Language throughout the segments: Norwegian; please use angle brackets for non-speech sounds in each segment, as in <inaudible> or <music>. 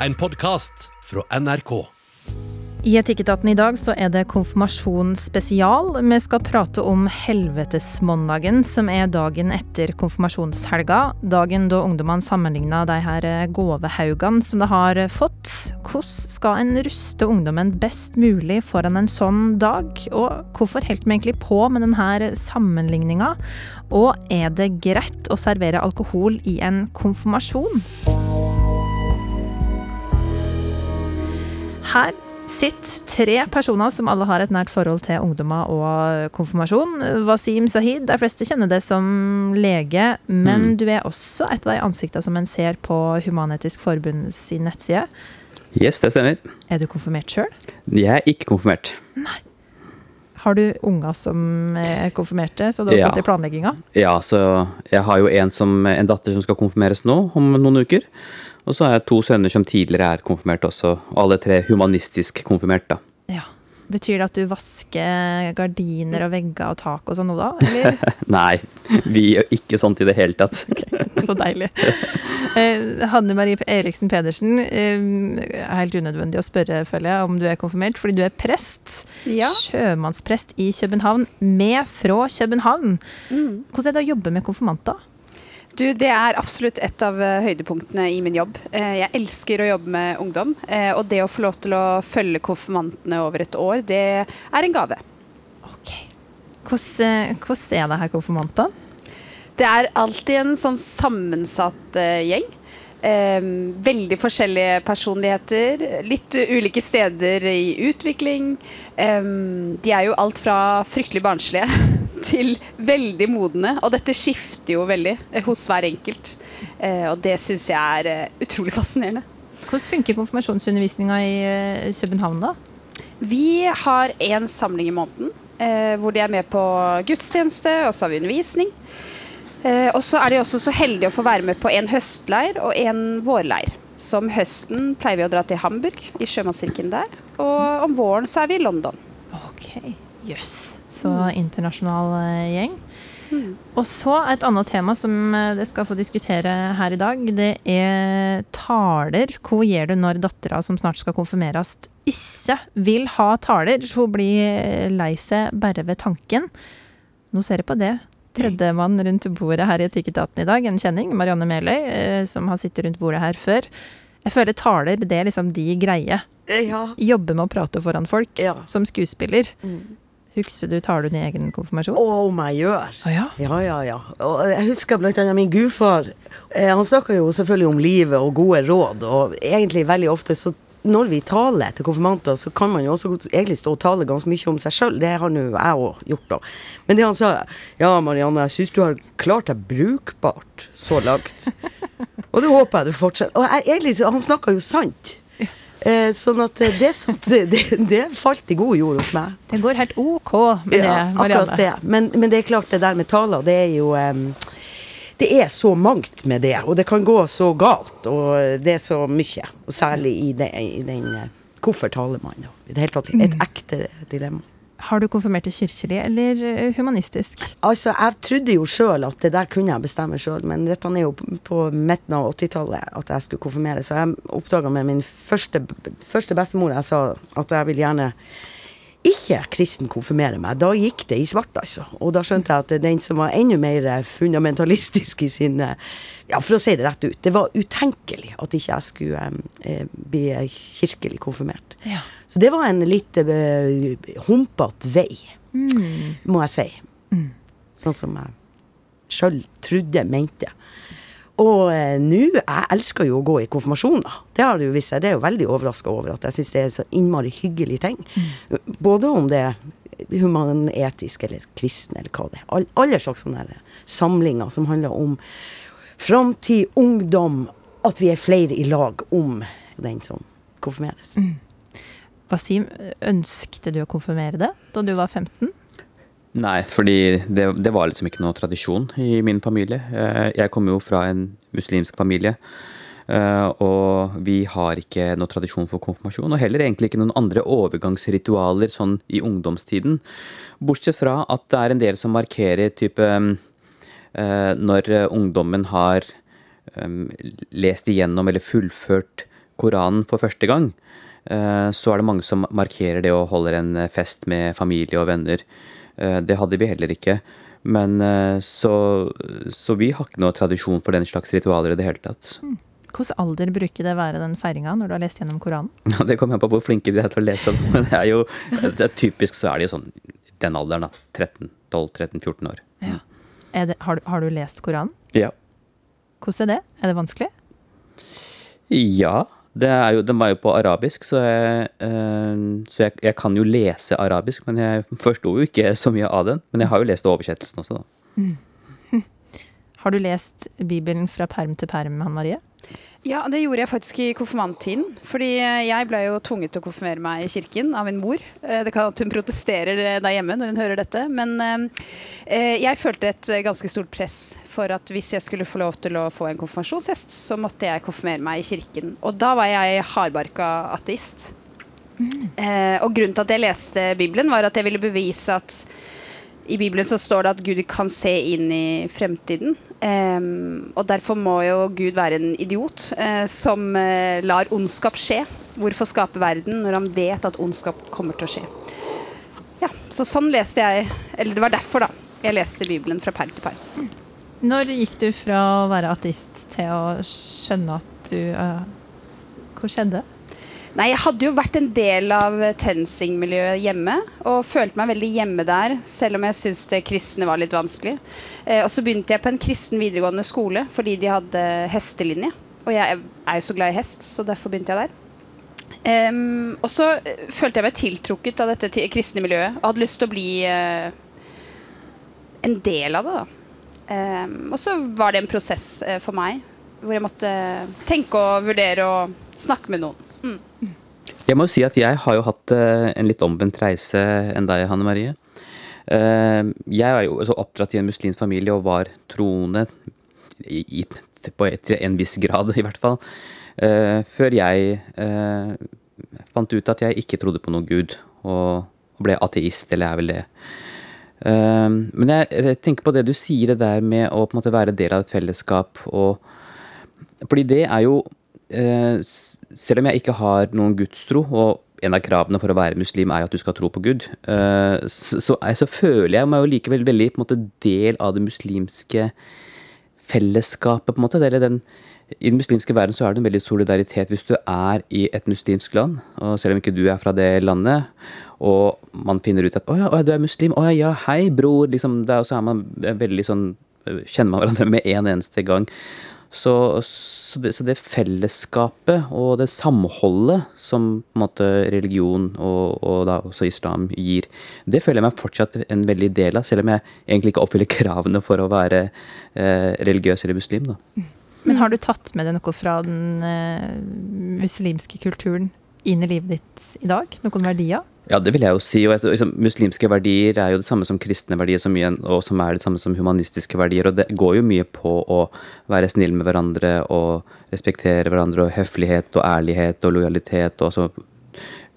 en podkast fra NRK. I Etikketaten i dag så er det konfirmasjon spesial. Vi skal prate om helvetesmåndagen, som er dagen etter konfirmasjonshelga. Dagen da ungdommene sammenligna de her gåvehaugene som de har fått. Hvordan skal en ruste ungdommen best mulig foran en sånn dag? Og hvorfor holdt vi egentlig på med denne sammenligninga? Og er det greit å servere alkohol i en konfirmasjon? Her sitter tre personer som alle har et nært forhold til ungdommer og konfirmasjon. Wasim Sahid, de fleste kjenner det som lege, men Mm. du er også et av de ansiktene som en ser på Human-Etisk Forbund sin nettside. Yes, det stemmer. Er du konfirmert sjøl? Jeg er ikke konfirmert. Nei. Har du unger som er konfirmerte, så du har Ja. stått i planlegginga? Ja, så jeg har jo en, som, en datter som skal konfirmeres nå, om noen uker. Og så har jeg to sønner som tidligere er konfirmert også, og alle tre humanistisk konfirmert, da. Ja. Betyr det at du vasker gardiner og vegger og tak og sånn nå, da? Eller? <laughs> Nei, vi gjør ikke sånt i det hele tatt. Så deilig. Eh, Hanne Marie Eriksen Pedersen, eh, er helt unødvendig å spørre, føler jeg, om du er konfirmert, fordi du er prest. Ja. Sjømannsprest i København, med fra København. Mm. Hvordan er det å jobbe med konfirmanter? Du, det er absolutt et av eh, høydepunktene i min jobb. Eh, Jeg elsker å jobbe med ungdom, eh, og det å få lov til å følge konfirmantene over et år, det er en gave. Ok. Hvordan, hvordan er det her konfirmantene? Det er alltid en sånn sammensatt gjeng. Veldig forskjellige personligheter, litt ulike steder i utvikling. De er jo alt fra fryktelig barnslige til veldig modne, og dette skifter jo veldig eh, hos hver enkelt. Eh, og det syns jeg er eh, utrolig <laughs> fascinerende. Hvordan funker konfirmasjonsundervisninga i København, da? Vi har én samling i måneden hvor de er med på gudstjeneste, og så har vi undervisning. Og så er de også så heldige å få være med på en høstleir og en vårleir. Så om høsten pleier vi å dra til Hamburg, i sjømannskirken der. Og om våren så er vi i London. Ok, jøss. Så internasjonal eh, gjeng. Og så et annet tema som eh, det skal få diskutere her i dag, det er taler. Hva gjør du når dattera som snart skal konfirmeres, ikke vil ha taler? Hun blir lei seg bare ved tanken. Nå ser jeg på det. Tredjemann rundt bordet her i Etikketaten i dag, en kjenning, Marianne Meløy, eh, som har sittet rundt bordet her før. Jeg føler taler, det er liksom de greie. Ja. Jobbe med å prate foran folk, Ja. som skuespiller. Mm. Husker du taler din egen konfirmasjon? Å, om jeg gjør. Å ja. Ja, ja, ja. Og jeg husker blant annet min gudfar. Eh, han snakka jo selvfølgelig om livet og gode råd, og egentlig veldig ofte så når vi taler til konfirmanter, så kan man jo også egentlig stå og tale ganske mye om seg sjøl. Det har nå jeg òg gjort, da. Men det han sa Ja, Marianne, jeg syns du har klart deg brukbart så langt. <laughs> og det håper jeg du fortsetter. Og jeg, egentlig, han snakka jo sant. Eh, sånn at eh, det, satt, det, det falt i god jord hos meg. Det går helt OK med det, Marianne. det. Men, men det er klart, det der med taler, det er jo um, Det er så mangt med det, og det kan gå så galt, og det er så mye. Og særlig i, den eh, Hvorfor taler man, da? I det hele tatt. Et ekte dilemma. Har du konfirmert det kirkelig eller eh, humanistisk? Altså, jeg trodde jo sjøl at det der kunne jeg bestemme sjøl, men dette er jo på midten av 80-tallet at jeg skulle konfirmere, så jeg oppdaga med min første, første bestemor jeg sa at jeg vil gjerne ikke kristen konfirmere meg. Da gikk det i svart, altså. Og da skjønte jeg at den som var enda mer fundamentalistisk i sin eh, Ja, for å si det rett ut. Det var utenkelig at ikke jeg skulle eh, bli kirkelig konfirmert. Ja. Så det var en litt eh, humpete vei, må jeg si. Sånn som jeg sjøl trodde, mente. Og eh, nå Jeg elsker jo å gå i konfirmasjoner. Det har det jo vist seg. Det er jo veldig overraska over at jeg syns det er så innmari hyggelig ting. Både om det er humanetisk eller kristen eller hva det er. All, alle slags sånne samlinger som handler om framtid, ungdom, at vi er flere i lag om den som konfirmeres. Wasim, ønskte du å konfirmere det da du var 15? Nei, fordi det, det var liksom ikke noe tradisjon i min familie. Eh, Jeg kommer jo fra en muslimsk familie. eh, Og vi har ikke noe tradisjon for konfirmasjon, og heller egentlig ikke noen andre overgangsritualer sånn i ungdomstiden. Bortsett fra at det er en del som markerer type eh, Når ungdommen har lest igjennom eller fullført Koranen for første gang, så er det mange som markerer det og holder en fest med familie og venner. Eh, det hadde vi heller ikke. Men eh, så, så vi har ikke noe tradisjon for den slags ritualer i det hele tatt. Hvilken alder bruker det være den feiringa når du har lest gjennom Koranen? <laughs> Ja, det kommer an på hvor flinke de er til å lese den. <laughs> Men det er jo det er typisk så er de jo sånn den alderen, da. 13, 12-13-14 år. Er det, har, har du lest Koranen? Ja. Hvordan er det? Er det vanskelig? Ja. Jo, den var jo på arabisk, så, jeg, eh, så jeg, jeg kan jo lese arabisk. Men jeg forsto jo ikke så mye av den. Men jeg har jo lest oversettelsen også, da. <laughs> Har du lest Bibelen fra perm til perm, Hanne Marie? Ja, det gjorde jeg faktisk i konfirmanttiden. Fordi jeg ble jo tvunget til å konfirmere meg i kirken av min mor. Eh, Det kan at hun protesterer eh, der hjemme når hun hører dette. Men eh, jeg følte et eh, ganske stort press for at hvis jeg skulle få lov til å få en konfirmasjonshest, så måtte jeg konfirmere meg i kirken. Og da var jeg hardbarka ateist. Mm. og grunnen til at jeg leste Bibelen, var at jeg ville bevise at i Bibelen så står det at Gud kan se inn i fremtiden. Um, og derfor må jo Gud være en idiot uh, som uh, lar ondskap skje. Hvorfor skape verden når han vet at ondskap kommer til å skje? Ja, Så sånn leste jeg Eller det var derfor, da. Jeg leste Bibelen fra perm til perm. Når gikk du fra å være ateist til å skjønne at du uh, Hvor skjedde? Nei, jeg hadde jo vært en del av TenSing-miljøet hjemme, og følte meg veldig hjemme der, selv om jeg syntes det kristne var litt vanskelig. Eh, og så begynte jeg på en kristen videregående skole fordi de hadde hestelinje. Og jeg er jo så glad i hest, så derfor begynte jeg der. Um, og så eh, følte jeg meg tiltrukket av dette kristne miljøet, og hadde lyst til å bli uh, en del av det. da. um, og så var det en prosess uh, for meg, hvor jeg måtte tenke og vurdere og snakke med noen. Jeg må jo si at jeg har jo hatt eh, en litt omvendt reise enn deg, Hanne Marie. Eh, jeg er jo oppdratt i en muslimsk familie og var troende i, på en viss grad, i hvert fall. eh, før jeg fant ut at jeg ikke trodde på noen gud, og, ble ateist, eller er vel det. Men jeg, tenker på det du sier, det der med å på en måte være del av et fellesskap. og fordi det er jo Selv om jeg ikke har noen gudstro, og en av kravene for å være muslim er jo at du skal tro på Gud, eh, så, så, er- føler jeg meg jo likevel veldig på en måte del av det muslimske fellesskapet, på en måte. Eller den, I den muslimske verden så er det en veldig solidaritet hvis du er i et muslimsk land, og selv om ikke du er fra det landet, og man finner ut at 'Å ja, å du er muslim. Å ja, ja, hei, bror.' Liksom, det er, og så er man veldig sånn Kjenner man hverandre med en eneste gang. Så, så, det, så det fellesskapet og det samholdet som måte, religion og, og da også islam gir, det føler jeg meg fortsatt en veldig del av, selv om jeg egentlig ikke oppfyller kravene for å være eh, religiøs eller muslim. Da. Men har du tatt med deg noe fra den eh, muslimske kulturen inn i livet ditt i dag? Noen verdier? Ja, det vil jeg jo si. Og liksom, muslimske verdier er jo det samme som kristne verdier, som mye, og som er det samme som humanistiske verdier. Og det går jo mye på å være snill med hverandre og respektere hverandre, og høflighet og ærlighet og lojalitet og så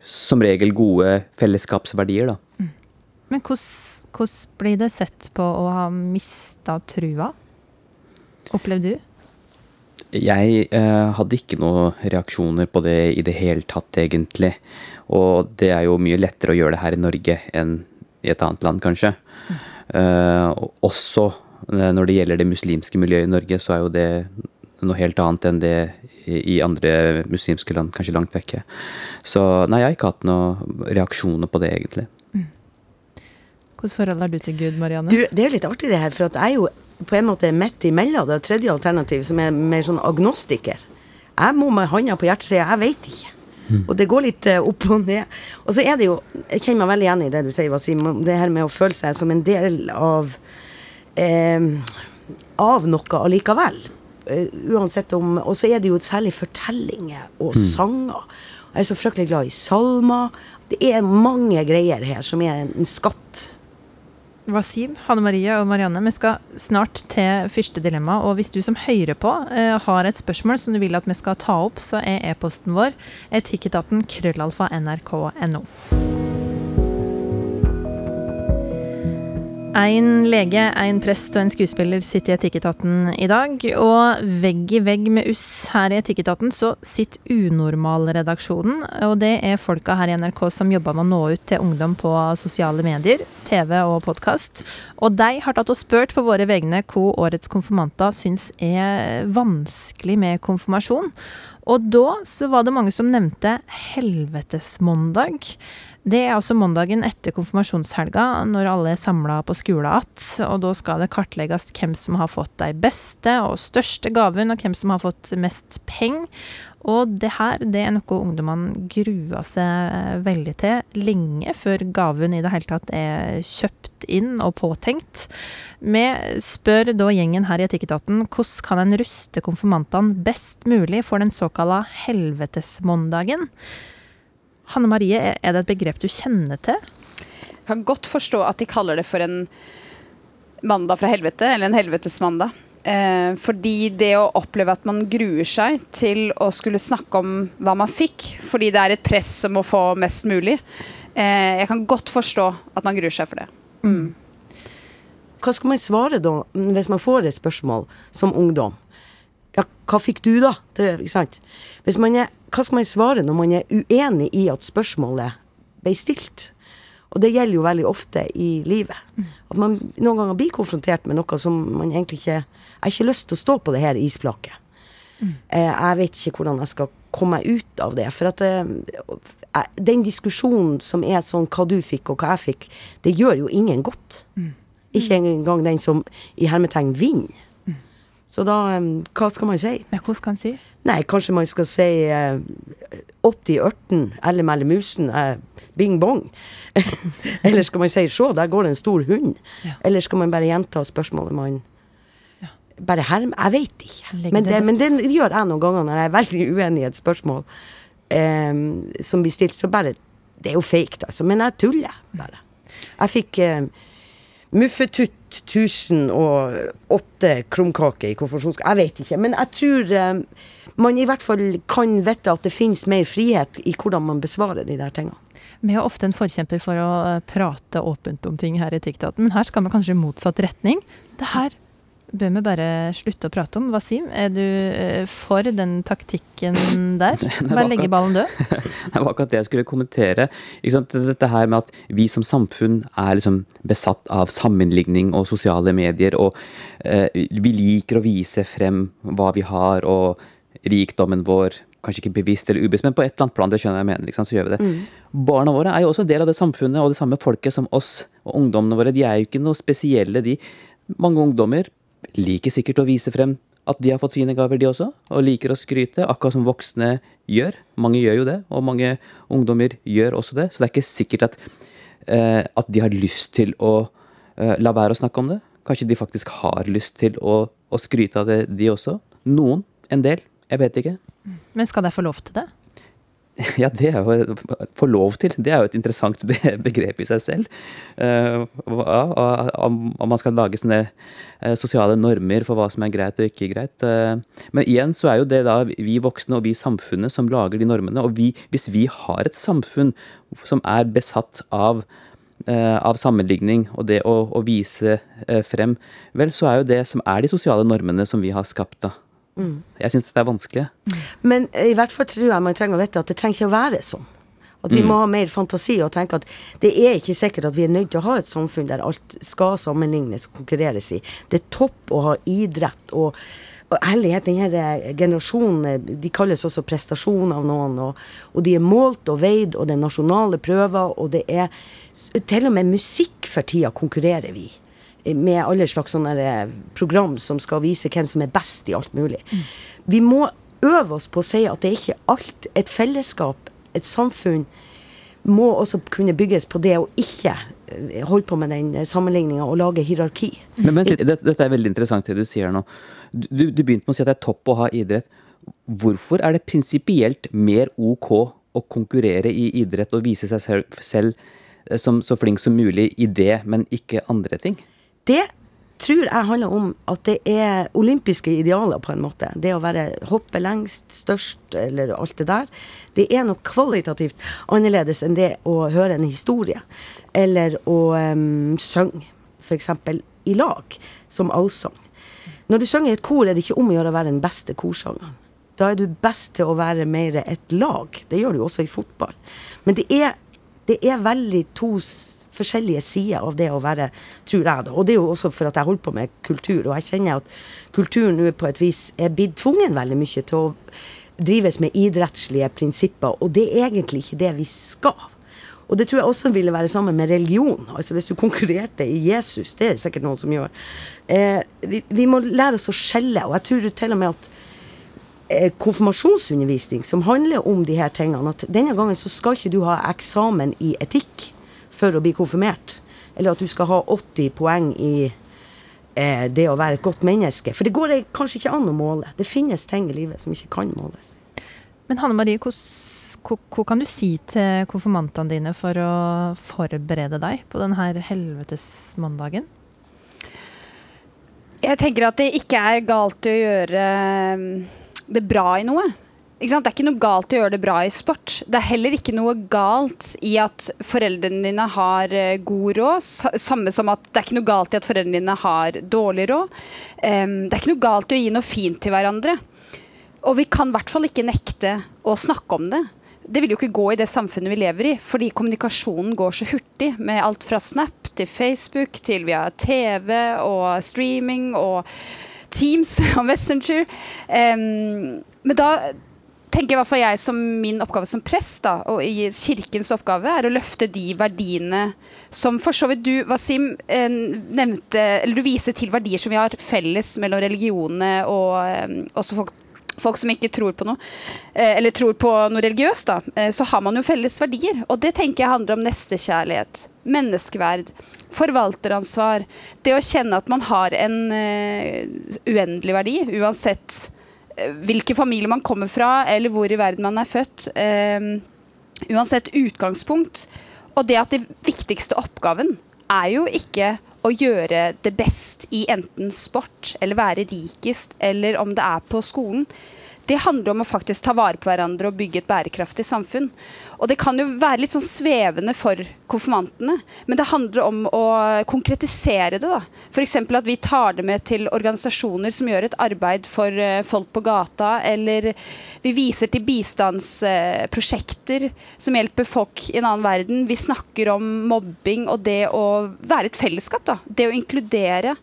som regel gode fellesskapsverdier, da. Men hvordan, hvordan blir det sett på å ha mista trua? Opplevde du? Jeg eh, hadde ikke noen reaksjoner på det i det hele tatt, egentlig. Og det er jo mye lettere å gjøre det her i Norge enn i et annet land, kanskje. Eh, også eh, når det gjelder det muslimske miljøet i Norge, så er jo det noe helt annet enn det i andre muslimske land, kanskje langt vekke. Så nei, jeg har ikke hatt noen reaksjoner på det, egentlig. Hvilket forhold har du til Gud, Marianne? Du, det er jo litt artig det her, for at jeg er jo på en måte er midt imellom det er tredje alternativ, som er mer sånn agnostiker. Jeg må med handa på hjertet si jeg veit ikke. Og det går litt eh, opp og ned. Og så er det jo Jeg kjenner meg veldig igjen i det du sier, Wasim. Det her med å føle seg som en del av eh, Av noe allikevel. Uh, uansett om Og så er det jo særlig fortellinger og sanger. Jeg er så fryktelig glad i salmer. Det er mange greier her som er en, en skatt. Wasim, Hanne Marie og Marianne, vi skal snart til første dilemma. Og hvis du som hører på eh, har et spørsmål som du vil at vi skal ta opp, så er e-posten vår etikketaten krøllalfa nrk.no. En lege, en prest og en skuespiller sitter i Etikketaten i dag. Og vegg i vegg med oss her i Etikketaten så sitter Unormal-redaksjonen. Og det er folka her i NRK som jobber med å nå ut til ungdom på sosiale medier, TV og podkast. Og de har tatt og spurt på våre vegne hva årets konfirmanter syns er vanskelig med konfirmasjon. Og da så var det mange som nevnte helvetesmandag. Det er altså mandagen etter konfirmasjonshelga, når alle er samla på skolen igjen. Og da skal det kartlegges hvem som har fått de beste og største gaven, og hvem som har fått mest penger. Og det her det er noe ungdommene gruer seg veldig til lenge før gaven i det hele tatt er kjøpt inn og påtenkt. Vi spør da gjengen her i Etikketaten hvordan kan en ruste konfirmantene best mulig for den såkalla helvetesmandagen? Hanne Marie, er det et begrep du kjenner til? Jeg kan godt forstå at de kaller det for en mandag fra helvete, eller en helvetesmandag. Eh, fordi det å oppleve at man gruer seg til å skulle snakke om hva man fikk, fordi det er et press om å få mest mulig eh, Jeg kan godt forstå at man gruer seg for det. Mm. Hva skal man svare da, hvis man får et spørsmål som ungdom? Ja, hva fikk du, da? Det, er hva skal man svare når man er uenig i at spørsmålet ble stilt? Og det gjelder jo veldig ofte i livet. At man noen ganger blir konfrontert med noe som man egentlig ikke Jeg har ikke lyst til å stå på det her isflaket. Mm. Jeg vet ikke hvordan jeg skal komme meg ut av det. For at eh, den diskusjonen som er sånn hva du fikk og hva jeg fikk, det gjør jo ingen godt. Mm. Ikke engang den som i hermetegn vinner. Så da Hva skal man si? Ja, hva skal man si? Nei, kanskje man skal si eh, 80 ørten, eller melle musen, eh, bing bong. <laughs> eller skal man si se, der går det en stor hund. Ja. Eller skal man bare gjenta spørsmålet man ja. bare hermer? Jeg vet ikke. Men det, men det, gjør jeg noen ganger når jeg er veldig uenig i et spørsmål eh, som blir stilt. Så bare Det er jo fake, altså. Men jeg tuller bare. Jeg fikk uh, Muffetutt 1008 krumkaker i konfirmasjonskake. Jeg vet ikke. Men jeg tror eh, man i hvert fall kan vite at det finnes mer frihet i hvordan man besvarer de der tingene. Vi er ofte en forkjemper for å eh, prate åpent om ting her i TikTok, men her skal vi kanskje i motsatt retning. Det her bør vi bare slutte å prate om. Wasim, er du eh, for den taktikken der? <laughs> Bare legge ballen død? <laughs> det var akkurat det jeg skulle kommentere. Dette her med at vi som samfunn er liksom besatt av sammenligning og sosiale medier, og eh, vi liker å vise frem hva vi har, og rikdommen vår. Kanskje ikke bevisst eller ubevisst, men på et eller annet plan, det skjønner jeg mener. så gjør vi det. Mm. Barna våre er jo også en del av det samfunnet og det samme folket som oss. Og ungdommene våre, de er jo ikke noe spesielle, de. Mange ungdommer liker sikkert å vise frem at de har fått fine gaver, de også, og liker å skryte, akkurat som voksne gjør. Mange gjør jo det, og mange ungdommer gjør også det, så det er ikke sikkert at, eh, at de har lyst til å eh, la være å snakke om det. Kanskje de faktisk har lyst til å, å skryte av det, de også. Noen. En del. Jeg vet ikke. Men skal de få lov til det? <laughs> Ja, det er jo få lov til. Det er jo et interessant begrep i seg selv. Uh, om, man skal lage sånne uh, sosiale normer for hva som er greit og ikke greit. Uh, men igjen så er jo det da vi voksne og vi samfunnet som lager de normene. Og vi, hvis vi har et samfunn som er besatt av av sammenligning og det å, å vise frem, vel, så er jo det som er de sosiale normene som vi har skapt, da. Mm. Jeg syns dette er vanskelig. Men i hvert fall tror jeg man trenger å vite at det trenger ikke å være sånn. At vi mm. må ha mer fantasi og tenke at det er ikke sikkert at vi er nødt til å ha et samfunn der alt skal sammenlignes og konkurreres i. Det er topp å ha idrett og, og ærlighet, denne generasjonen de kalles også prestasjon av noen. Og, og, de er målt og veid, og det er nasjonale prøver, og det er til og med musikk for tida konkurrerer vi med alle slags sånne eh, program som skal vise hvem som er best i alt mulig. Mm. Vi må øve oss på å si at det er ikke alt. Et fellesskap, et samfunn, må også kunne bygges på det å ikke eh, holde på med den sammenligninga og lage hierarki. Men vent litt, dette er veldig interessant det du sier nå. Du, du begynte med å si at det er topp å ha idrett. Hvorfor er det prinsipielt mer ok å konkurrere i idrett og vise seg selv, eh, som så flink som mulig i det, men ikke andre ting? Det tror jeg handler om at det er olympiske idealer, på en måte. Det å være hoppe lengst, størst, eller alt det der. Det er noe kvalitativt annerledes enn det å høre en historie. Eller å um, synge f.eks. i lag, som allsang. Når du synger i et kor, er det ikke om å gjøre å være den beste korsangeren. Da er du best til å være mer et lag. Det gjør du også i fotball. Men det er, det er veldig to forskjellige sider av det å være, tror jeg, da. Og det er jo også for at jeg holder på med kultur, og jeg kjenner at kulturen nå på et vis er blitt tvungen veldig mye til å drives med idrettslige prinsipper, og det er egentlig ikke det vi skal. Og det tror jeg også ville være sammen med religion. Altså Hvis du konkurrerte i Jesus, det er det sikkert noen som gjør. Eh, vi, vi, må lære oss å skjelle, og jeg tror til og med at eh, konfirmasjonsundervisning som handler om de her tingene, at denne gangen så skal ikke du ha eksamen i etikk for å bli konfirmert. Eller at du skal ha 80 poeng i eh, det å være et godt menneske. For det går kanskje ikke an å måle. Det finnes ting i livet som ikke kan måles. Men Hanne Marie, hva kan du si til konfirmantene dine for å forberede deg på denne helvetesmandagen? Jeg tenker at det ikke er galt å gjøre um, det bra i noe. Det er ikke noe galt i å gjøre det bra i sport. Det er heller ikke noe galt i at foreldrene dine har eh, god råd. Samme som at det er ikke noe galt i at foreldrene dine har dårlig råd. Um, det er ikke noe galt i å gi noe fint til hverandre. Og vi kan i hvert fall ikke nekte å snakke om det det vil jo ikke gå i det samfunnet vi lever i, fordi kommunikasjonen går så hurtig med alt fra Snap til Facebook til via TV og streaming og Teams <laughs> og Messenger. Um, men da tenker i hvert fall jeg som min oppgave som prest, da, og kirkens oppgave, er å løfte de verdiene som for så vidt du, Wasim, eh, nevnte Eller du viser til verdier som vi har felles mellom religionene og um, også folk folk som ikke tror på noe, eh, eller tror på noe religiøst, da, eh, så har man jo felles verdier. Og det tenker jeg handler om nestekjærlighet, menneskeverd, forvalteransvar. Det å kjenne at man har en uh, uendelig verdi, uansett hvilken familie man kommer fra, eller hvor i verden man er født. Uh, uansett utgangspunkt. Og det at det viktigste oppgaven er jo ikke å gjøre det best i enten sport eller være rikest, eller om det er på skolen. Det handler om å faktisk ta vare på hverandre og bygge et bærekraftig samfunn. Og det kan jo være litt sånn svevende for konfirmantene, men det handler om å konkretisere det. da. F.eks. at vi tar det med til organisasjoner som gjør et arbeid for uh, folk på gata, eller vi viser til bistandsprosjekter uh, som hjelper folk i en annen verden. Vi snakker om mobbing og det å være et fellesskap. da. Det å inkludere.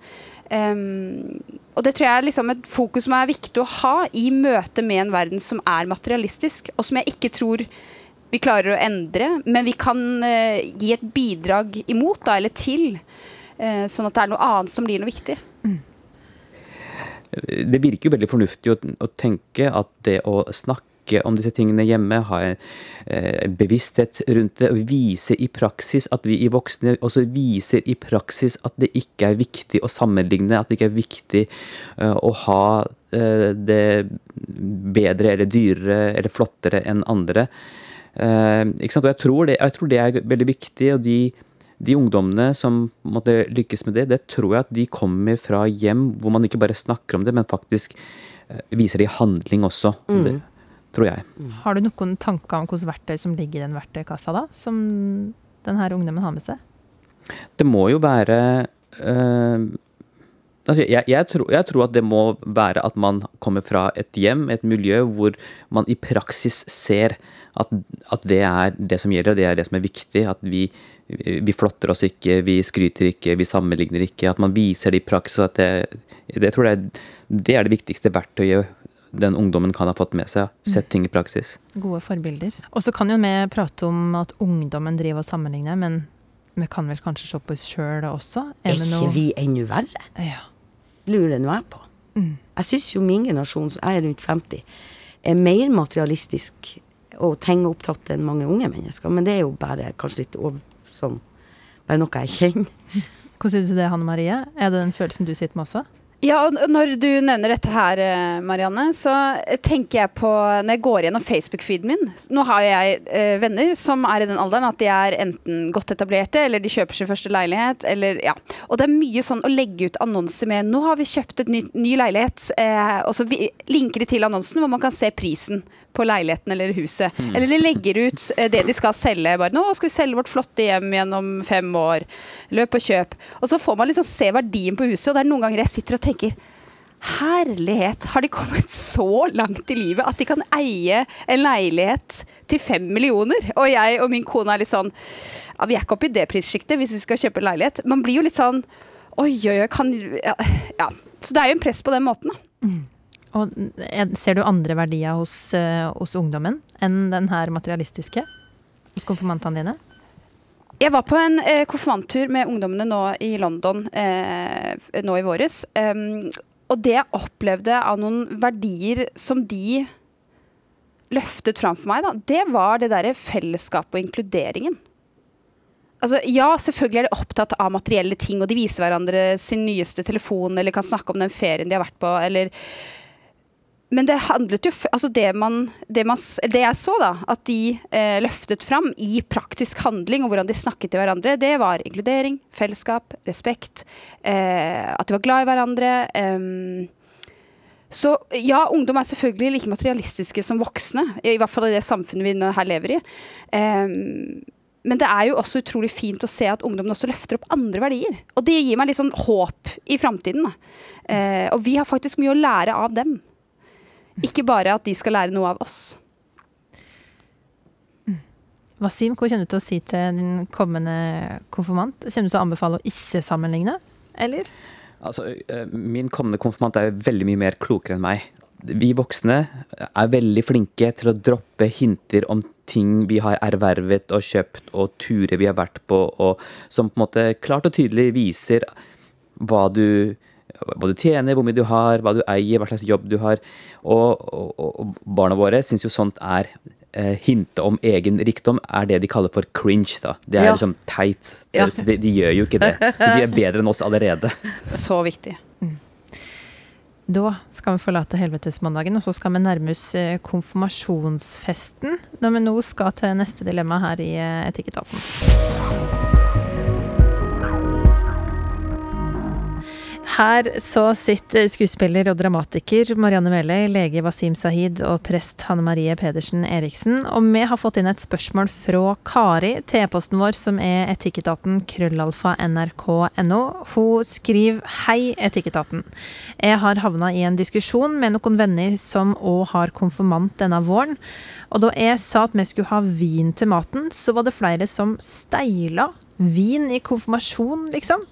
Um, og det tror jeg er liksom et fokus som er viktig å ha i møte med en verden som er materialistisk, og som jeg ikke tror vi klarer å endre, men vi kan uh, gi et bidrag imot, da, eller til. Uh, sånn at det er noe annet som blir noe viktig. Mm. Det virker jo veldig fornuftig å, å, tenke at det å snakke om disse tingene hjemme, ha en eh, bevissthet rundt det, og vise i praksis at vi i voksne også viser i praksis at det ikke er viktig å sammenligne, at det ikke er viktig uh, å ha uh, det bedre eller dyrere eller flottere enn andre. Ikke sant? Og jeg tror, det, jeg tror, det, er veldig viktig. og de, de ungdommene som måtte lykkes med det, det tror jeg at de kommer fra hjem hvor man ikke bare snakker om det, men faktisk viser det i handling også. Mm. Tror jeg. Mm. Har du noen tanker om hvilke verktøy som ligger i den verktøykassa, da? Som denne ungdommen har med seg? Det må jo være øh, Altså, jeg, jeg, tror, jeg, tror, at det må være at man kommer fra et hjem, et miljø, hvor man i praksis ser at, at, det er det som gjelder, det er det som er viktig. At vi, vi flotter oss ikke, vi skryter ikke, vi sammenligner ikke. At man viser det i praksis. At det, det, tror jeg, det er det viktigste verktøyet den ungdommen kan ha fått med seg. Sett ting i praksis. Gode forbilder. Og så kan jo vi prate om at ungdommen driver og sammenligner, men vi kan vel kanskje se på oss sjøl også? Er, er ikke noe... vi ennå verre? Ja. Lurer nå jeg på. Mm. Jeg syns jo min generasjon, jeg er rundt 50, er mer materialistisk og tingopptatt enn mange unge mennesker. Men det er jo bare kanskje litt over, sånn Bare noe jeg kjenner. <laughs> Hva sier du til det, Hanne Marie? Er det den følelsen du sitter med også? Ja, og Når du nevner dette her, eh, Marianne, så tenker jeg på Når jeg går gjennom Facebook-feeden min Nå har jeg eh, venner som er i den alderen at de er enten godt etablerte, eller de kjøper sin første leilighet, eller ja. Og det er mye sånn å legge ut annonser med 'Nå har vi kjøpt et ny, ny leilighet', eh, og så linker de til annonsen hvor man kan se prisen på leiligheten eller huset. Eller de legger ut eh, det de skal selge. Bare 'Nå skal vi selge vårt flotte hjem gjennom fem år'. Løp og kjøp. Og så får man liksom se verdien på huset, og det er noen ganger jeg sitter og tenker Herlighet, har de kommet så langt i livet at de kan eie en leilighet til fem millioner? Og jeg og min kone er litt sånn ja, Vi er ikke oppe i det prissjiktet hvis vi skal kjøpe en leilighet. Man blir jo litt sånn Oi, oi, oi, kan ja, ja. Så det er jo en press på den måten, da. Og er- ser du andre verdier hos, eh, hos ungdommen enn den her materialistiske? Hos konfirmantene dine? Jeg var på en eh, konfirmanttur med ungdommene nå i London eh, nå i våres. Um, og det jeg opplevde av noen verdier som de løftet fram for meg, da, det var det derre fellesskapet og inkluderingen. Altså, ja, selvfølgelig er de opptatt av materielle ting, og de viser hverandre sin nyeste telefon, eller kan snakke om den ferien de har vært på, eller men det handlet jo altså det, man, det, man, det jeg så, da, at de eh, løftet fram i praktisk handling, og hvordan de snakket til hverandre, det var inkludering, fellesskap, respekt, eh, at de var glad i hverandre. Eh, så ja, ungdom er selvfølgelig like materialistiske som voksne, i hvert fall i det samfunnet vi her lever i. Em, men det er jo også utrolig fint å se at ungdommen også løfter opp andre verdier. Og det gir meg litt sånn håp i framtiden. Eh, og vi har faktisk mye å lære av dem. Ikke bare at de skal lære noe av oss. Wasim, hva kommer du til å si til din kommende konfirmant? Kommer du til å anbefale å ikke sammenligne, eller? Altså, eh, min kommende konfirmant er veldig mye mer klokere enn meg. Vi voksne er veldig flinke til å droppe hinter om ting vi har ervervet og kjøpt, og turer vi har vært på, og som på en måte klart og tydelig viser hva du, hva du tjener, hvor mye du har, hva du eier, hva slags jobb du har. Og, og, og barna våre syns jo sånt er eh, Hintet om egen rikdom er det de kaller for cringe. da. Det er Ja. liksom teit. Ja. De, de gjør jo ikke det. Så de er bedre enn oss allerede. <laughs> Så viktig. Da skal vi forlate helvetesmandagen, og så skal vi nærme oss eh, konfirmasjonsfesten. Når vi nå skal til neste dilemma her i eh, Etikketaten. Her så sitter skuespiller og dramatiker Marianne Meløy, lege Wasim Sahid og prest Hanne Marie Pedersen Eriksen. Og vi har fått inn et spørsmål fra Kari til e-posten vår, som er etikketaten krøllalfa nrk.no. Hun skriver Hei, Etikketaten. Jeg har havna i en diskusjon med noen venner som òg har konfirmant denne våren. Og da jeg sa at vi skulle ha vin til maten, så var det flere som steila vin i konfirmasjon, liksom.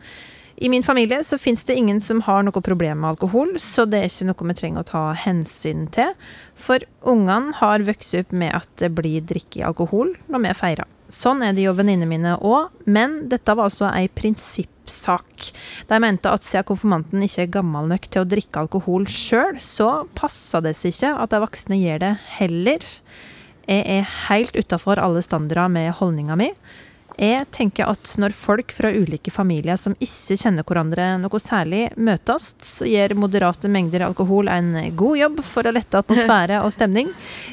I min familie så fins det ingen som har noe problem med alkohol, så det er ikke noe vi trenger å ta hensyn til. For ungene har vokst opp med at det blir drikke alkohol når vi feirer. Sånn er det jo venninnene mine òg, men dette var altså ei prinsippsak. De mente at siden konfirmanten ikke er gammel nok til å drikke alkohol sjøl, så passer det seg ikke at de voksne gjør det heller. Jeg er helt utafor alle standarder med holdninga mi. Jeg tenker at når folk fra ulike familier som ikke kjenner hverandre noe særlig, møtes, så gjør moderate mengder alkohol en god jobb for å lette atmosfære og stemning,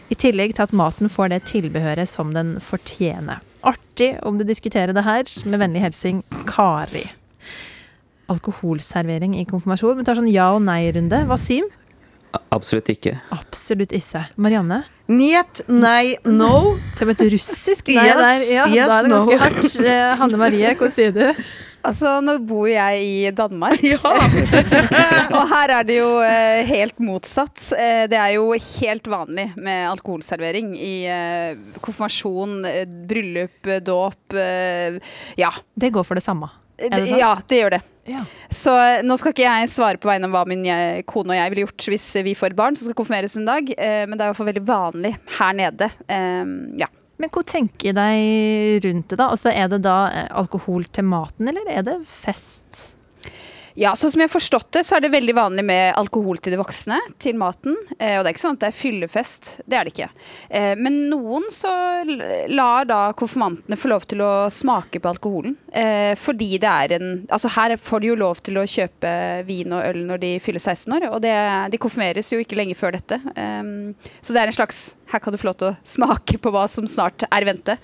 i tillegg til at maten får det tilbehøret som den fortjener. Artig om du diskuterer det her. Med vennlig hilsen Kari. Alkoholservering i konfirmasjon. Vi tar sånn ja- og nei-runde. Wasim? Absolutt ikke. Absolutt ikke. Marianne? Njet, nei, no. Til og med et russisk nei Yes, der. Ja, yes, da er det no. ganske hardt. Eh, Hanne Marie, hva sier du? Altså, nå bor jeg i Danmark. <laughs> Ja. <laughs> og her er det jo eh, helt motsatt. Eh, det er jo helt vanlig med alkoholservering i eh, konfirmasjon, bryllup, dåp. Ja. Det går for det samme. Det, ja, det gjør det. Ja. Så eh, nå skal ikke jeg svare på vegne av hva min kone og jeg ville gjort hvis vi får barn som skal konfirmeres en dag, eh, men det er i hvert fall veldig vanlig her nede. Eh, ja. Men hva tenker deg rundt det, da? Altså, er det da eh, alkohol til maten, eller er det fest? Ja, sånn som jeg har forstått det, så er det veldig vanlig med alkohol til de voksne, til maten. Eh, og det er ikke sånn at det er fyllefest, det er det ikke. Eh, men noen så lar da konfirmantene få lov til å smake på alkoholen. Eh, fordi det er en Altså her får de jo lov til å kjøpe vin og øl når de fyller 16 år, og det, de konfirmeres jo ikke lenge før dette. Eh, så det er en slags Her kan du få lov til å smake på hva som snart er i vente.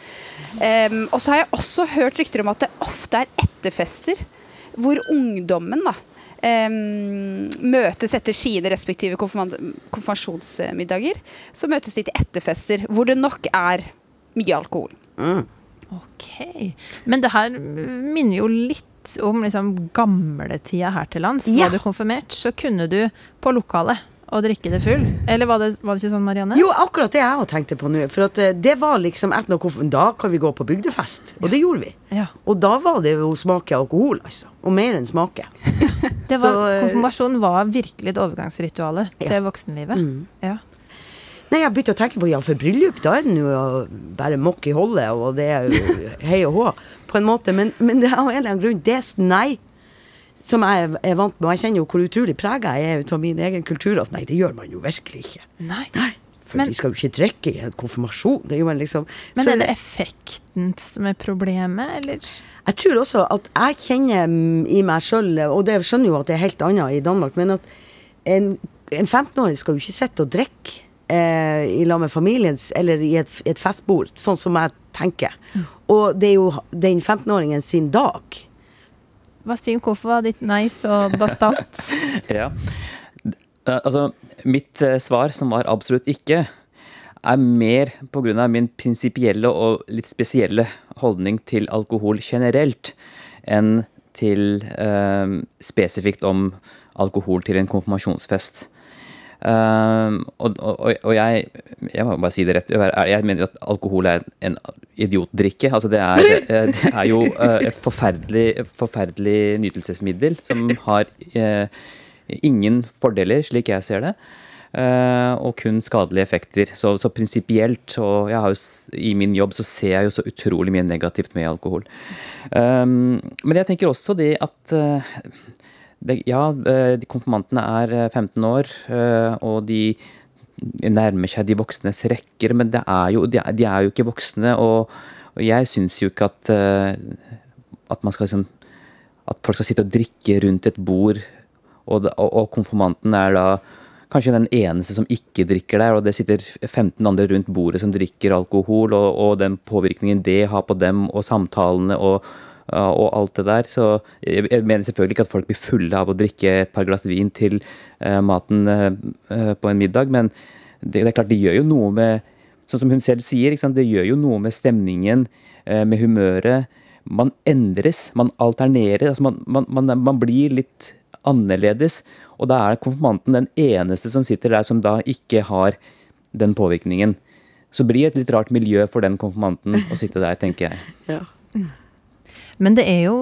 Eh, og så har jeg også hørt rykter om at det ofte er etterfester hvor ungdommen da, Um, møtes etter sine respektive konfirmasjonsmiddager, så møtes de til etterfester hvor det nok er mye alkohol. Ok. Men det her minner jo litt om liksom gamletida her til lands. Ja. Var du konfirmert, så kunne du på lokalet og drikke det full. Eller var det, var det ikke sånn, Marianne? Jo, akkurat det jeg òg tenkte på nå. For at eh, det var liksom et noe Da kan vi gå på bygdefest. Og det gjorde vi. Ja. Og da var det jo smake alkohol, altså. Og mer enn smake. <laughs> Det var, Så, konfirmasjonen konfirmasjon var virkelig et overgangsrituale Ja. til voksenlivet. Mm. Ja. Nei, jeg begynte å tenke på ja, for bryllup, da er det jo bare mokk i holdet, og det er jo hei og hå, på en måte. Men, men det er av en eller annen grunn det nei. Som jeg er vant med, og jeg kjenner jo hvor utrolig prega jeg er av min egen kultur. At nei, det gjør man jo virkelig ikke. Nei. For Men- de skal jo ikke drikke i en konfirmasjon. Det er liksom Men er det effekten som er problemet, eller? Jeg tror også at jeg kjenner mm, i meg sjøl, og det skjønner jo at det er helt annet i Danmark, men at en, en 15-åring skal jo ikke sitte og drikke eh, i lag med familien eller i et, et festbord, sånn som jeg tenker. Og det er jo den 15-åringen sin dag. Vasim, hvorfor var ditt nei så bastant? <laughs> Ja. Eh, Altså, mitt eh, svar, som var absolutt ikke, er mer pga. min prinsipielle og litt spesielle holdning til alkohol generelt, enn til eh, spesifikt om alkohol til en konfirmasjonsfest. Um, og, og, og jeg, jeg må bare si det rett, jeg mener at alkohol er en idiotdrikke. Altså det er, <laughs> eh, det er jo eh, et forferdelig, forferdelig nytelsesmiddel som <laughs> har eh, ingen fordeler, slik jeg ser det. Uh, og kun skadelige effekter. Så, så prinsipielt, og jeg har jo, i min jobb, så ser jeg jo så utrolig mye negativt med alkohol. Um, men jeg tenker også det at eh, det, ja, eh, de konfirmantene er eh, 15 år, eh, og de nærmer seg de voksnes rekker, men er jo, de, er, de er jo ikke voksne, og, og jeg syns jo ikke at, eh, at man liksom At folk skal sitte og drikke rundt et bord, og, og, og konfirmanten er da kanskje den eneste som ikke drikker der, og det sitter 15 andre rundt bordet som drikker alkohol, og, og den påvirkningen det har på dem, og samtalene og, og alt det der. Så jeg, mener selvfølgelig ikke at folk blir fulle av å drikke et par glass vin til eh, maten eh, eh, på en middag, men det, er klart, det gjør jo noe med Sånn som hun selv sier, det gjør jo noe med stemningen, med humøret. Man endres, man alternerer. Altså man, man, man, man blir litt annerledes. Og da er konfirmanten den eneste som sitter der som da ikke har den påvirkningen. Så blir det et litt rart miljø for den konfirmanten å sitte der, tenker jeg. <laughs> Ja. Men det er jo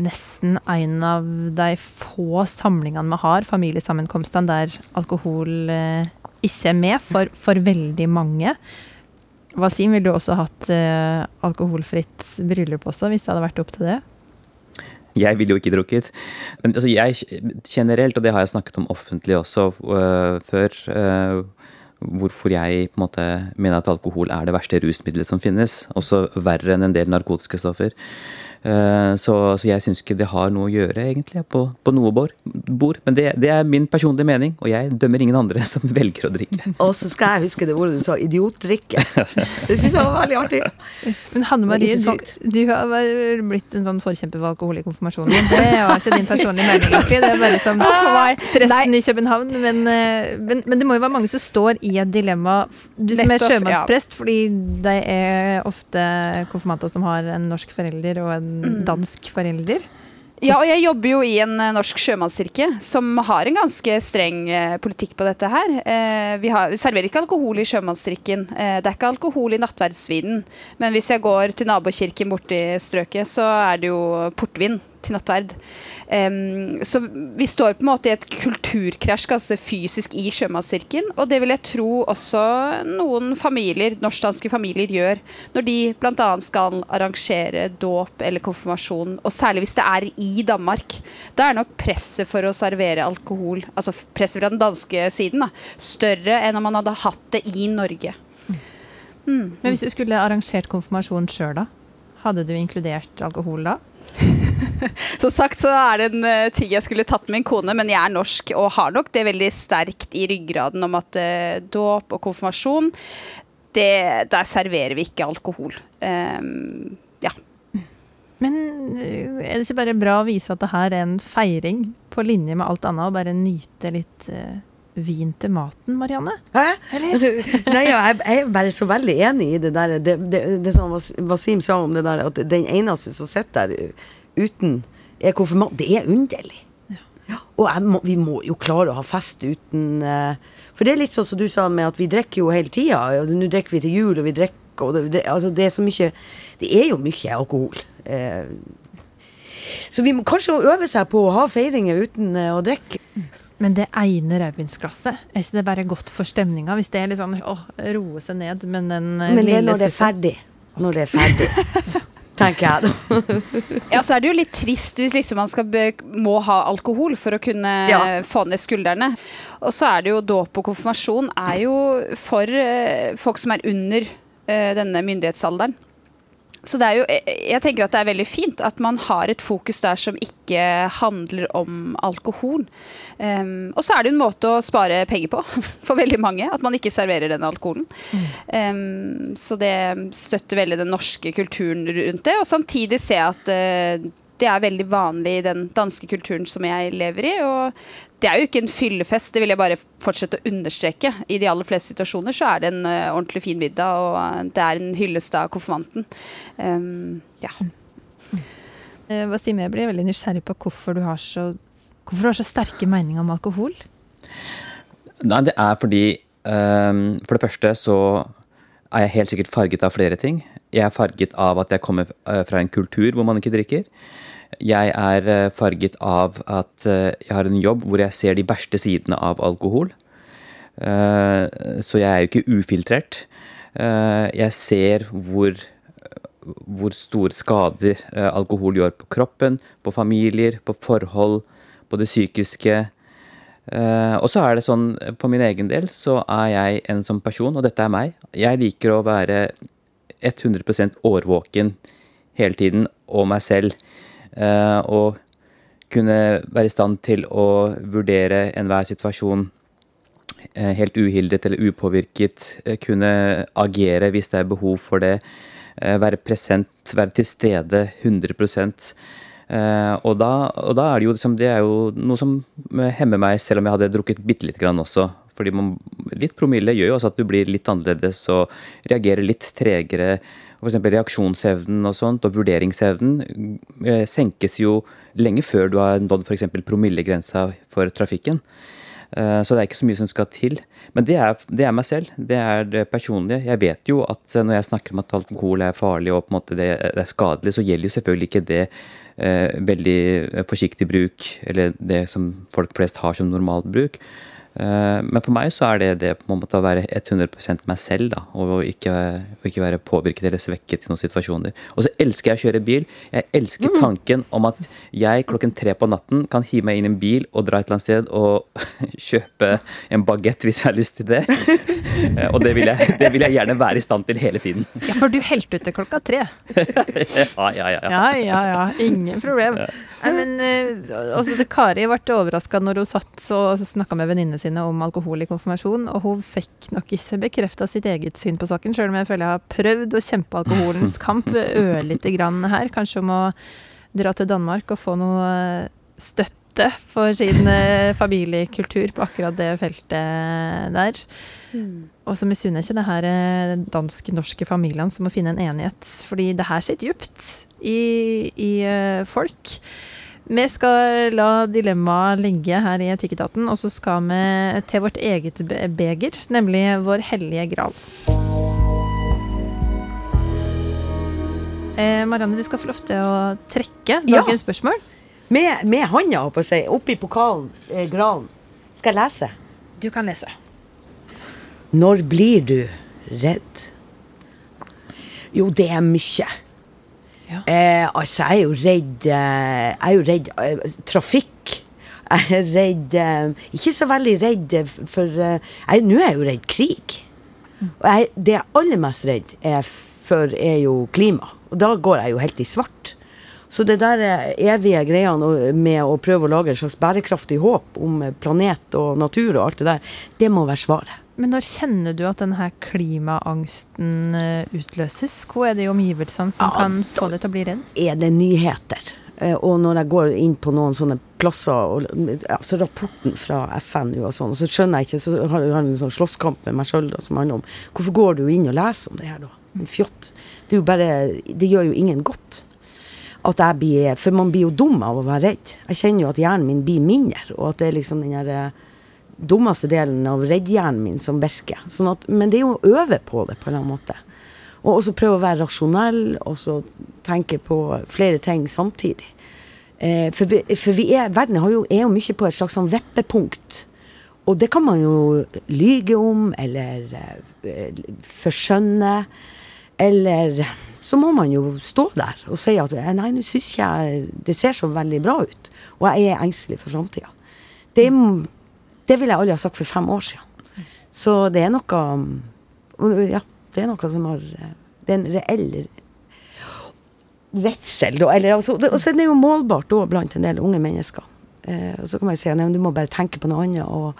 nesten en av de få samlingene vi har, familiesammenkomstene, der alkohol eh, ikke er med for, for veldig mange. Wasim, ville du også hatt eh, alkoholfritt bryllup også, hvis det hadde vært opp til det? Jeg ville jo ikke drukket. Men altså, jeg generelt, og det har jeg snakket om offentlig også øh, før, øh, hvorfor jeg på en måte mener at alkohol er det verste rusmiddelet som finnes. Også verre enn en del narkotiske stoffer. Eh, så, så jeg syns ikke det har noe å gjøre, egentlig, på, på noe bord. Men det, det er min personlige mening, og jeg dømmer ingen andre <laughs> som velger å drikke. Og så skal jeg huske det ordet du sa, idiotdrikke. <laughs> Det syns jeg var veldig artig. Men Hanne Marie, du, du har blitt en sånn forkjemper for alkohol i konfirmasjonen. Det var ikke din personlige mening, egentlig. Det er bare som presten i København. Men, eh, men, men det må jo være mange som står i et dilemma. Du som er sjømannsprest, fordi de er ofte konfirmanter som har en norsk forelder og en Mm. dansk forelder. Ja, og jeg jobber jo i en eh, norsk sjømannskirke som har en ganske streng eh, politikk på dette her. Eh, vi, har, vi serverer ikke alkohol i sjømannsdrikken. Eh, det er ikke alkohol i nattverdsvinen. Men hvis jeg går til nabokirken borti strøket, så er det jo portvin til nattverd. Um, så vi står på en måte i et kulturkrasj ganske fysisk i sjømannskirken. Og det vil jeg tro også noen familier, norskdanske familier gjør når de bl.a. skal arrangere dåp eller konfirmasjon, og særlig hvis det er i Danmark. Da er nok presset for å servere alkohol, altså presset fra den danske siden, da, større enn om man hadde hatt det i Norge. Men hvis du skulle arrangert konfirmasjon sjøl, da? Hadde du inkludert alkohol da? <laughs> Som sagt så er det en eh, ting jeg skulle tatt med min kone, men jeg er norsk og har nok det veldig sterkt i ryggraden om at uh, dåp og konfirmasjon, det, der serverer vi ikke alkohol. Um, ja. Men øh, er det ikke bare bra å vise at det her er en feiring på linje med alt annet, og bare nyte litt uh vin til maten, Marianne? Hæ? <laughs> Nei, ja, jeg, jeg er bare så veldig enig i det der. Det, det, det som Wasim sa om det der, at den eneste som sitter der uten er konfirmant, det er underlig. Ja, Og må, vi må jo klare å ha fest uten uh, For det er litt sånn som du sa med at vi drikker jo hele tida. Nå drikker vi til jul, og vi drikker og det, det, altså det er så mye Det er jo mye alkohol. Uh, så vi må kanskje øve seg på å ha feiringer uten uh, å drikke. Men det ene rødvinsglasset, er ikke det bare godt for stemninga? Hvis det er litt sånn åh, roe seg ned, men den Men det er når det er ferdig. Når det er ferdig. <laughs> Tenker jeg, da. <laughs> Ja, så er det jo litt trist hvis liksom man skal må ha alkohol for å kunne Ja. få ned skuldrene. Og så er det jo dåp og konfirmasjon er jo for eh, folk som er under eh, denne myndighetsalderen. Så det er jo, jeg, jeg tenker at det er veldig fint at man har et fokus der som ikke handler om alkohol. Um, og så er det en måte å spare penger på <laughs> for veldig mange, at man ikke serverer den alkoholen. Um, så det støtter veldig den norske kulturen rundt det, og samtidig se at eh, det er veldig vanlig i den danske kulturen som jeg lever i. Og det er jo ikke en fyllefest, det vil jeg bare fortsette å understreke. I de aller fleste situasjoner så er det en uh, ordentlig fin middag, og eh, det er en hyllest av konfirmanten. Um, ja. Eh, Wasim, jeg blir veldig nysgjerrig på hvorfor du har så, hvorfor du har så sterke meninger om alkohol. Nei, det er fordi um, For det første så er jeg helt sikkert farget av flere ting. Jeg er farget av at jeg kommer eh, fra en kultur hvor man ikke drikker. Jeg er eh, farget av at eh, jeg har en jobb hvor jeg ser de verste sidene av alkohol. Så jeg er jo ikke ufiltrert. Jeg ser hvor, hvor store skader alkohol gjør på kroppen, på familier, på forhold, på det psykiske. Eh, og så er det sånn, på min egen del, så er jeg en sånn person, og dette er meg. Jeg liker å være 100% årvåken hele tiden, og meg selv. Uh, og kunne være i stand til å vurdere enhver situasjon uh, helt uhildret eller upåvirket. Kunne agere hvis det er behov for det. Være present, være til stede 100 Eh, og, da, og da er det jo liksom, det er jo noe som hemmer meg, selv om jeg hadde drukket bitte lite grann også. Fordi man, litt promille gjør jo også at du blir litt annerledes og reagerer litt tregere. F.eks. reaksjonsevnen og sånt, og vurderingsevnen eh, senkes jo lenge før du har nådd f.eks. promillegrensa for trafikken. Eh, Så det er ikke så mye som skal til. Men det er, det er meg selv. Det er det personlige. Jeg vet jo at når jeg snakker om at alkohol er farlig og på en måte det, det er skadelig, så gjelder jo selvfølgelig ikke det veldig eh, forsiktig bruk, eller det som folk flest har som normal bruk. Eh, Men for meg så er det det på en måte å være 100% meg selv, da, og ikke, ikke være påvirket eller svekket i noen situasjoner. Og så elsker jeg å kjøre bil. Jeg elsker tanken om at jeg klokken tre på natten kan hive meg inn i en bil og dra et eller annet sted og <laughs> kjøpe en bagett hvis jeg har lyst til det. Eh, Og det vil, jeg, det vil jeg gjerne være i stand til hele tiden. Ja, for du helte ut til klokka tre. <laughs> Ja, ja, ja. Ja, ja, ja. Ingen problem. Nei, men eh, altså, Kari ble overraska når hun satt og snakka med venninnene sine om alkohol i konfirmasjon, og hun fikk nok ikke bekrefta sitt eget syn på saken, sjøl om jeg føler jeg har prøvd å kjempe alkoholens <laughs> kamp ørlite grann her. Kanskje om å dra til Danmark og få noe eh, støtte for sin eh, <laughs> familiekultur på akkurat det feltet der. Og så misunner jeg ikke det her eh, dansk-norske familiene som må finne en enighet, fordi det her sitter djupt i, i folk. Vi skal la dilemmaet ligge her i Etikketaten, og så skal vi til vårt eget beger, nemlig Vår hellige gral. Eh, Marianne, du skal få lov til å trekke Ja. spørsmål. Med, med handa, holdt på å si, oppi pokalen, eh, gralen. Skal jeg lese? Du kan lese. Når blir du redd? Jo, det er mye. Eh, altså, jeg er jo redd eh, Jeg er jo redd eh, trafikk. Jeg er redd eh, Ikke så veldig redd for Nå er jeg jo redd krig. Og jeg, det jeg er aller mest redd er for, er jo klima. Og da går jeg jo helt i svart. Så det der evige greiene med å prøve å lage et slags bærekraftig håp om planet og natur og alt det der, det må være svaret. Men når kjenner du at denne klimaangsten eh, utløses? Hva er det i omgivelsene som Ja, kan få deg til å bli redd? er det nyheter. Eh, Og når jeg går inn på noen sånne plasser, og, altså rapporten fra FN og sånn, så skjønner jeg ikke, så har jeg en sånn slåsskamp med meg sjøl som handler om Hvorfor går du inn og leser om det her, da? En Fjott. Det bare Det gjør jo ingen godt. At jeg blir For man blir jo dum av å være redd. Jeg kjenner jo at hjernen min blir mindre, og at det er liksom den der eh, dummeste delen av reddhjernen min som virker. Sånn at, men det er jo å øve på det på en eller annen måte. Og også prøve å være rasjonell, og så tenke på flere ting samtidig. Eh, for vi, for vi er, verden jo, er jo mye på et slags sånn vippepunkt. Og det kan man jo lyge om, eller eh, forskjønne. Eller så må man jo stå der og si at eh, nei, nå syns jeg det ser så veldig bra ut. Og jeg er engstelig for framtida. Det, det ville jeg aldri ha sagt for fem år siden. Så det er noe Ja, det er noe som har eh, Det er en reell redsel, da. Eller, altså, det, og så er det jo målbart da, blant en del unge mennesker. Eh, og så kan man jo si at du må bare tenke på noe annet. Og,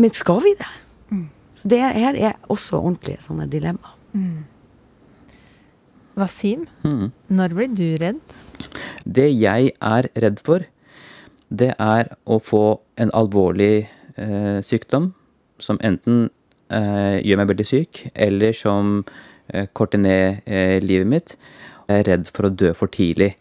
men skal vi det? Så det her er også ordentlige sånne dilemmaer. Wasim, mm. når blir du redd? Det jeg er redd for, det er å få en alvorlig eh, sykdom som enten eh, gjør meg veldig syk, eller som eh, korter ned eh, livet mitt. Jeg er redd for å dø for tidlig.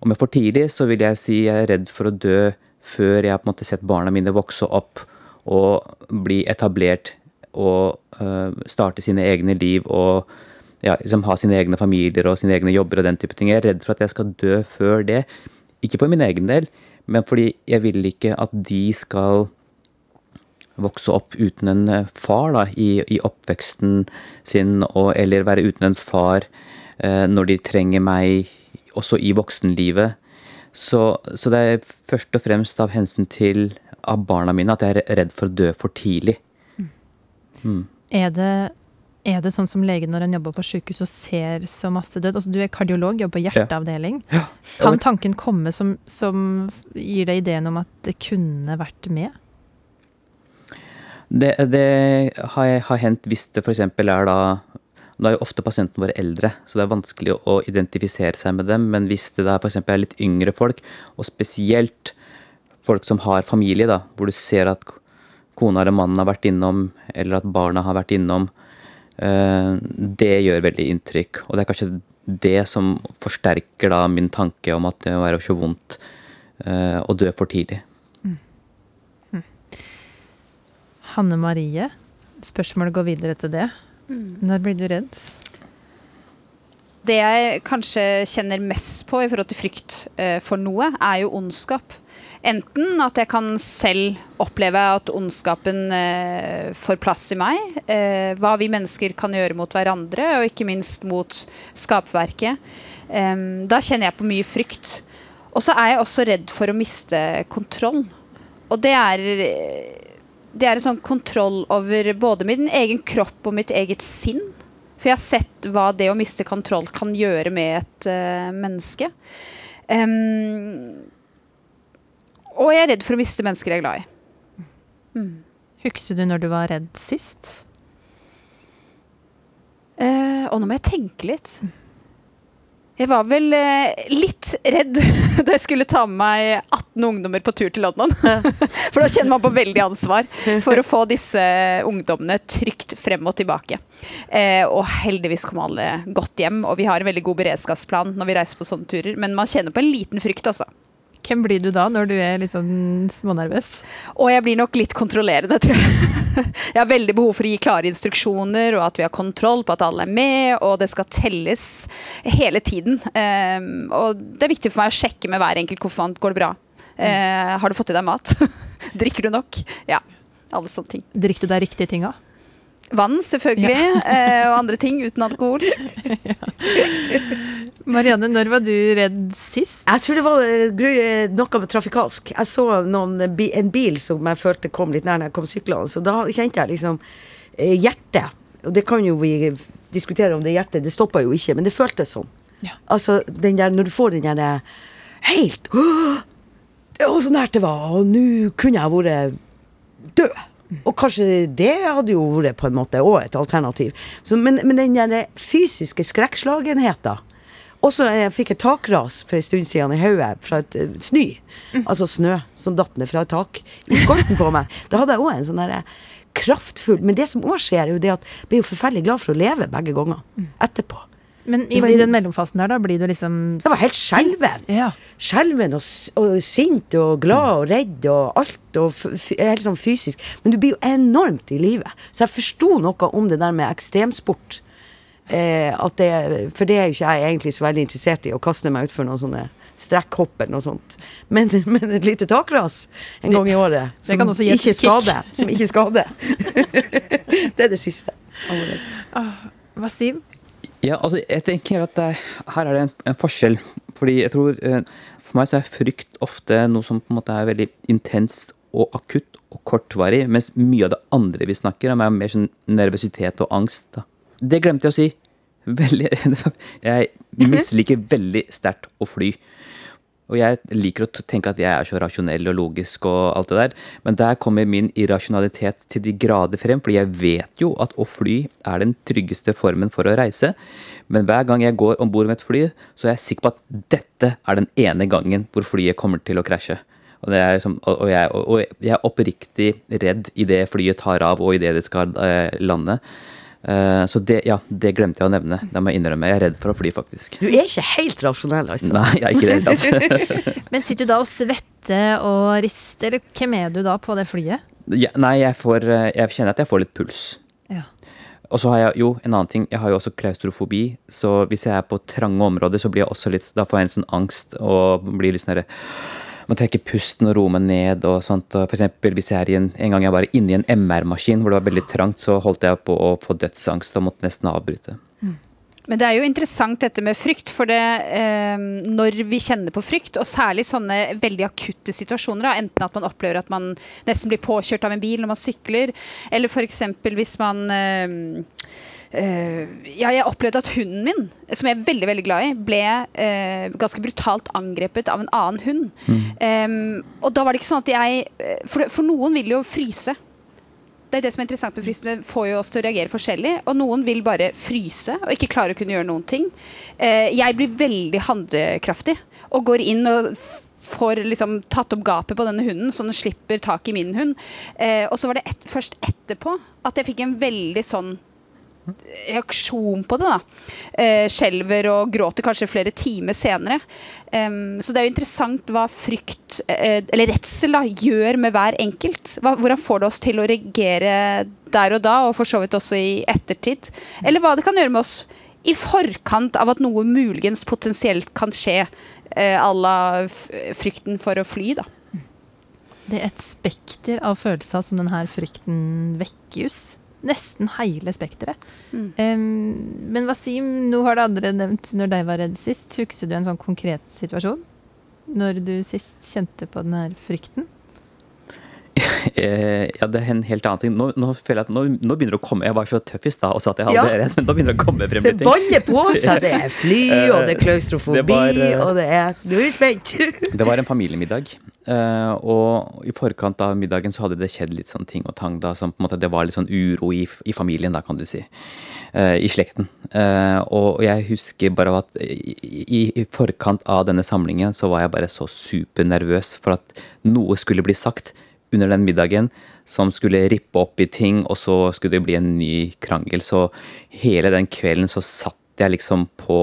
Og med for tidlig så vil jeg si jeg er redd for å dø før jeg har på en måte sett barna mine vokse opp og bli etablert og eh, starte sine egne liv og ja, liksom ha sine egne familier og sine egne jobber og den type ting. Jeg er redd for at jeg skal dø før det. Ikke for min egen del, men fordi jeg vil ikke at de skal vokse opp uten en eh, far da, i, i oppveksten sin, og, eller være uten en far eh, når de trenger meg også i voksenlivet. Så, så det er først og fremst av hensyn til av barna mine at jeg er redd for å dø for tidlig. Er det, er det sånn som lege når en jobber på sykehus og ser så masse død? Altså, du er kardiolog, jobber på hjerteavdeling. Kan tanken komme som, som gir deg ideen om at det kunne vært med? Det, det har, har hendt hvis det f.eks. er da Nå er jo ofte pasientene våre eldre, så det er vanskelig å identifisere seg med dem. Men hvis det da f.eks. er litt yngre folk, og spesielt folk som har familie, da, hvor du ser at kona eller mannen har vært innom, eller at barna har vært innom, det gjør veldig inntrykk. Og det er kanskje det som forsterker da min tanke om at det må være så vondt eh, å dø for tidlig. Hanne Marie, spørsmålet går videre til det. Når blir du redd? Det jeg kanskje kjenner mest på i forhold til frykt eh, for noe, er jo ondskap. Enten at jeg kan selv oppleve at ondskapen eh, får plass i meg. Eh, hva vi mennesker kan gjøre mot hverandre, og ikke minst mot skapverket. Eh, da kjenner jeg på mye frykt. Og så er jeg også redd for å miste kontroll. Og det er det er en sånn kontroll over både min egen kropp og mitt eget sinn. For jeg har sett hva det å miste kontroll kan gjøre med et eh, menneske. Em, og jeg er redd for å miste mennesker jeg er glad i. Husker du når du var redd sist? Eh, og nå må jeg tenke litt. Jeg var vel eh, litt redd <laughs> da jeg skulle ta med meg 18 ungdommer på tur til London. <laughs> For da kjenner man på veldig ansvar for å <laughs> få disse ungdommene trygt frem og tilbake. Eh, og heldigvis kom alle godt hjem, og vi har en veldig god beredskapsplan når vi reiser på sånne turer. Men man kjenner på en liten frykt, altså. Hvem blir du da, når du er litt sånn smånervøs? Og jeg blir nok litt kontrollerende, tror jeg. <laughs> Jeg har veldig behov for å gi klare instruksjoner, og at vi har kontroll på at alle er med, og det skal telles hele tiden. Um, og det er viktig for meg å sjekke med hver enkelt konfirmant. Går det bra? Eh, har du fått i deg mat? <laughs> Drikker du nok? Ja. Alle sånne ting. Drikker du deg riktige tinga? Vann, selvfølgelig. Ja. og andre ting uten alkohol. <laughs> Marianne, når var du redd sist? Jeg tror det var eh, eh, noe trafikalsk. Jeg så noen, eh, en bil som jeg følte kom litt nær når jeg kom syklende, så da kjente jeg liksom hjertet. Og det kan jo vi diskutere om det hjertet, det stoppa jo ikke, men det føltes sånn. Ja. Altså den der, når du får den der helt «Åh! Så nært det var, og nå kunne jeg vært død. Og kanskje det hadde jo vært på en måte òg et alternativ. Så, men, men den der fysiske skrekkslagenheten Og så eh, fikk jeg takras for en stund siden i hodet fra et eh, snø. Altså snø som datt ned fra et tak i skolten på meg. Da hadde jeg òg en sånn derre kraftfull Men det som òg skjer, er jo det at jeg blir jo forferdelig glad for å leve begge ganger etterpå. Men i, i den mellomfasen der, da blir du liksom Jeg var helt skjelven. Ja. Skjelven og, og sint og glad og redd og alt. Og helt sånn fysisk. Men du blir jo enormt i livet. Så jeg forsto noe om det der med ekstremsport. Eh, at det, for det er jo ikke jeg egentlig så veldig interessert i, å kaste meg utfor noen sånne strekkhopp eller noe sånt. Men, <laughs> men et lite takras en gang i året det kan som også ikke skader. Som ikke skader. <laughs> det er det siste. Wasim? Ja, altså, jeg tenker at det, her er det en, en forskjell. Fordi jeg tror eh, For meg så er frykt ofte noe som på en måte er veldig intenst og akutt og kortvarig, mens mye av det andre vi snakker om, er mer sånn nervøsitet og angst. Da. Det glemte jeg å si. Veldig, <laughs> jeg misliker veldig sterkt å fly. Og jeg liker å tenke at jeg er så rasjonell og logisk og alt det der, men der kommer min irrasjonalitet til de grader frem, fordi jeg vet jo at å fly er den tryggeste formen for å reise. Men hver gang jeg går om bord med et fly, så er jeg sikker på at dette er den ene gangen hvor flyet kommer til å krasje. Og, og, og, jeg, og jeg er oppriktig redd idet flyet tar av og idet det skal eh, lande. Eh, så det, ja, det glemte jeg å nevne. Det må jeg innrømme. Jeg er redd for å fly, faktisk. Du er ikke helt rasjonell, altså. Nei, jeg er ikke det helt tatt. <laughs> Men sitter du da og svetter og rister, eller hvem er du da på det flyet? Ja, nei, jeg, får, eh, jeg kjenner at jeg får litt puls. Ja. Og så har jeg jo en annen ting, jeg har jo også klaustrofobi, så hvis jeg er på trange områder, så blir jeg også litt, da får jeg en sånn angst og blir litt sånn derre må trekke pusten og roer ned og sånt. Og for eksempel hvis jeg er i en, en gang jeg var inne i en MR-maskin hvor det var veldig trangt, så holdt jeg på å få dødsangst og måtte nesten avbryte. Men det er jo interessant dette med frykt, for det, eh, når vi kjenner på frykt, og særlig sånne veldig akutte situasjoner, da, enten at man opplever at man nesten blir påkjørt av en bil når man sykler, eller f.eks. hvis man eh, ja, jeg opplevde at hunden min, som jeg er veldig veldig glad i, ble eh, ganske brutalt angrepet av en annen hund. Em, og da var det ikke sånn at jeg eh, For, for noen vil jo fryse. Det er det som er interessant med frysene. Får jo oss til å reagere forskjellig. Og noen vil bare fryse og ikke klare å kunne gjøre noen ting. Eh, jeg blir veldig handlekraftig og går inn og får liksom tatt opp gapet på denne hunden, så den slipper tak i min hund. Eh, og så var det et, først etterpå at jeg fikk en veldig sånn reaksjon på det. da. Eh, skjelver og gråter kanskje flere timer senere. Så det er jo interessant hva frykt, eh, eller redsel, gjør med hver enkelt. Hvordan får det oss til å reagere der og da, og for så vidt også i ettertid? Eller hva det kan gjøre med oss i forkant av at noe muligens potensielt kan skje, eh, à la frykten for å fly, da. Det er et spekter av følelser som denne frykten vekkes. Nesten hele spekteret. Mm. Um, men Wasim, nå har det andre nevnt når de var redd sist. Husker du en sånn konkret situasjon? Når du sist kjente på den her frykten? <laughs> Eh, ja, det er en helt annen ting. Nå, nå føler jeg at nå, nå begynner det å komme Jeg var så tøff i stad og sa at jeg hadde Ja. <laughs> rett, men nå begynner det å komme frem Det litt ting. baller på <laughs> seg. Det er fly, og det er klaustrofobi, Det var, eh, og det er Nå er vi spent. Det var en familiemiddag, eh, og i forkant av middagen så hadde det skjedd litt sånn ting og tang. da, som på en måte Det var litt sånn uro i, i familien, da, kan du si. Eh, I slekten. Eh, og jeg husker bare at i, i, i forkant av denne samlingen så var jeg bare så supernervøs for at noe skulle bli sagt under den middagen som skulle rippe opp i ting, og så skulle det bli en ny krangel. Så hele den kvelden så satt jeg liksom på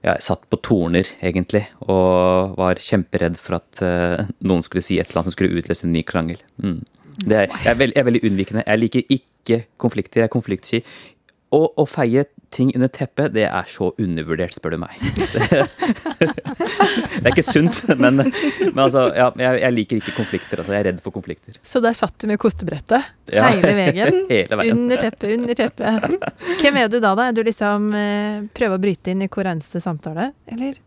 ja, jeg satt på torner, egentlig, og var kjemperedd for at uh, noen skulle si et eller annet som skulle utløse en ny krangel. Mm. Er, jeg, er veld, jeg er veldig unnvikende. Jeg liker ikke konflikter. Jeg er konfliktsky. Og å feie ting under teppet, det er så undervurdert, spør du meg. Det, <laughs> det er ikke sunt, men, men altså, ja, jeg, jeg liker ikke konflikter. Altså, jeg er redd for konflikter. Så der satt du med kostebrettet Ja. hele veien. <laughs> Hele veien. Under teppet, under teppet. <laughs> Hvem er du da, da? Er du liksom eh, prøver å bryte inn i hver eneste samtale, eller?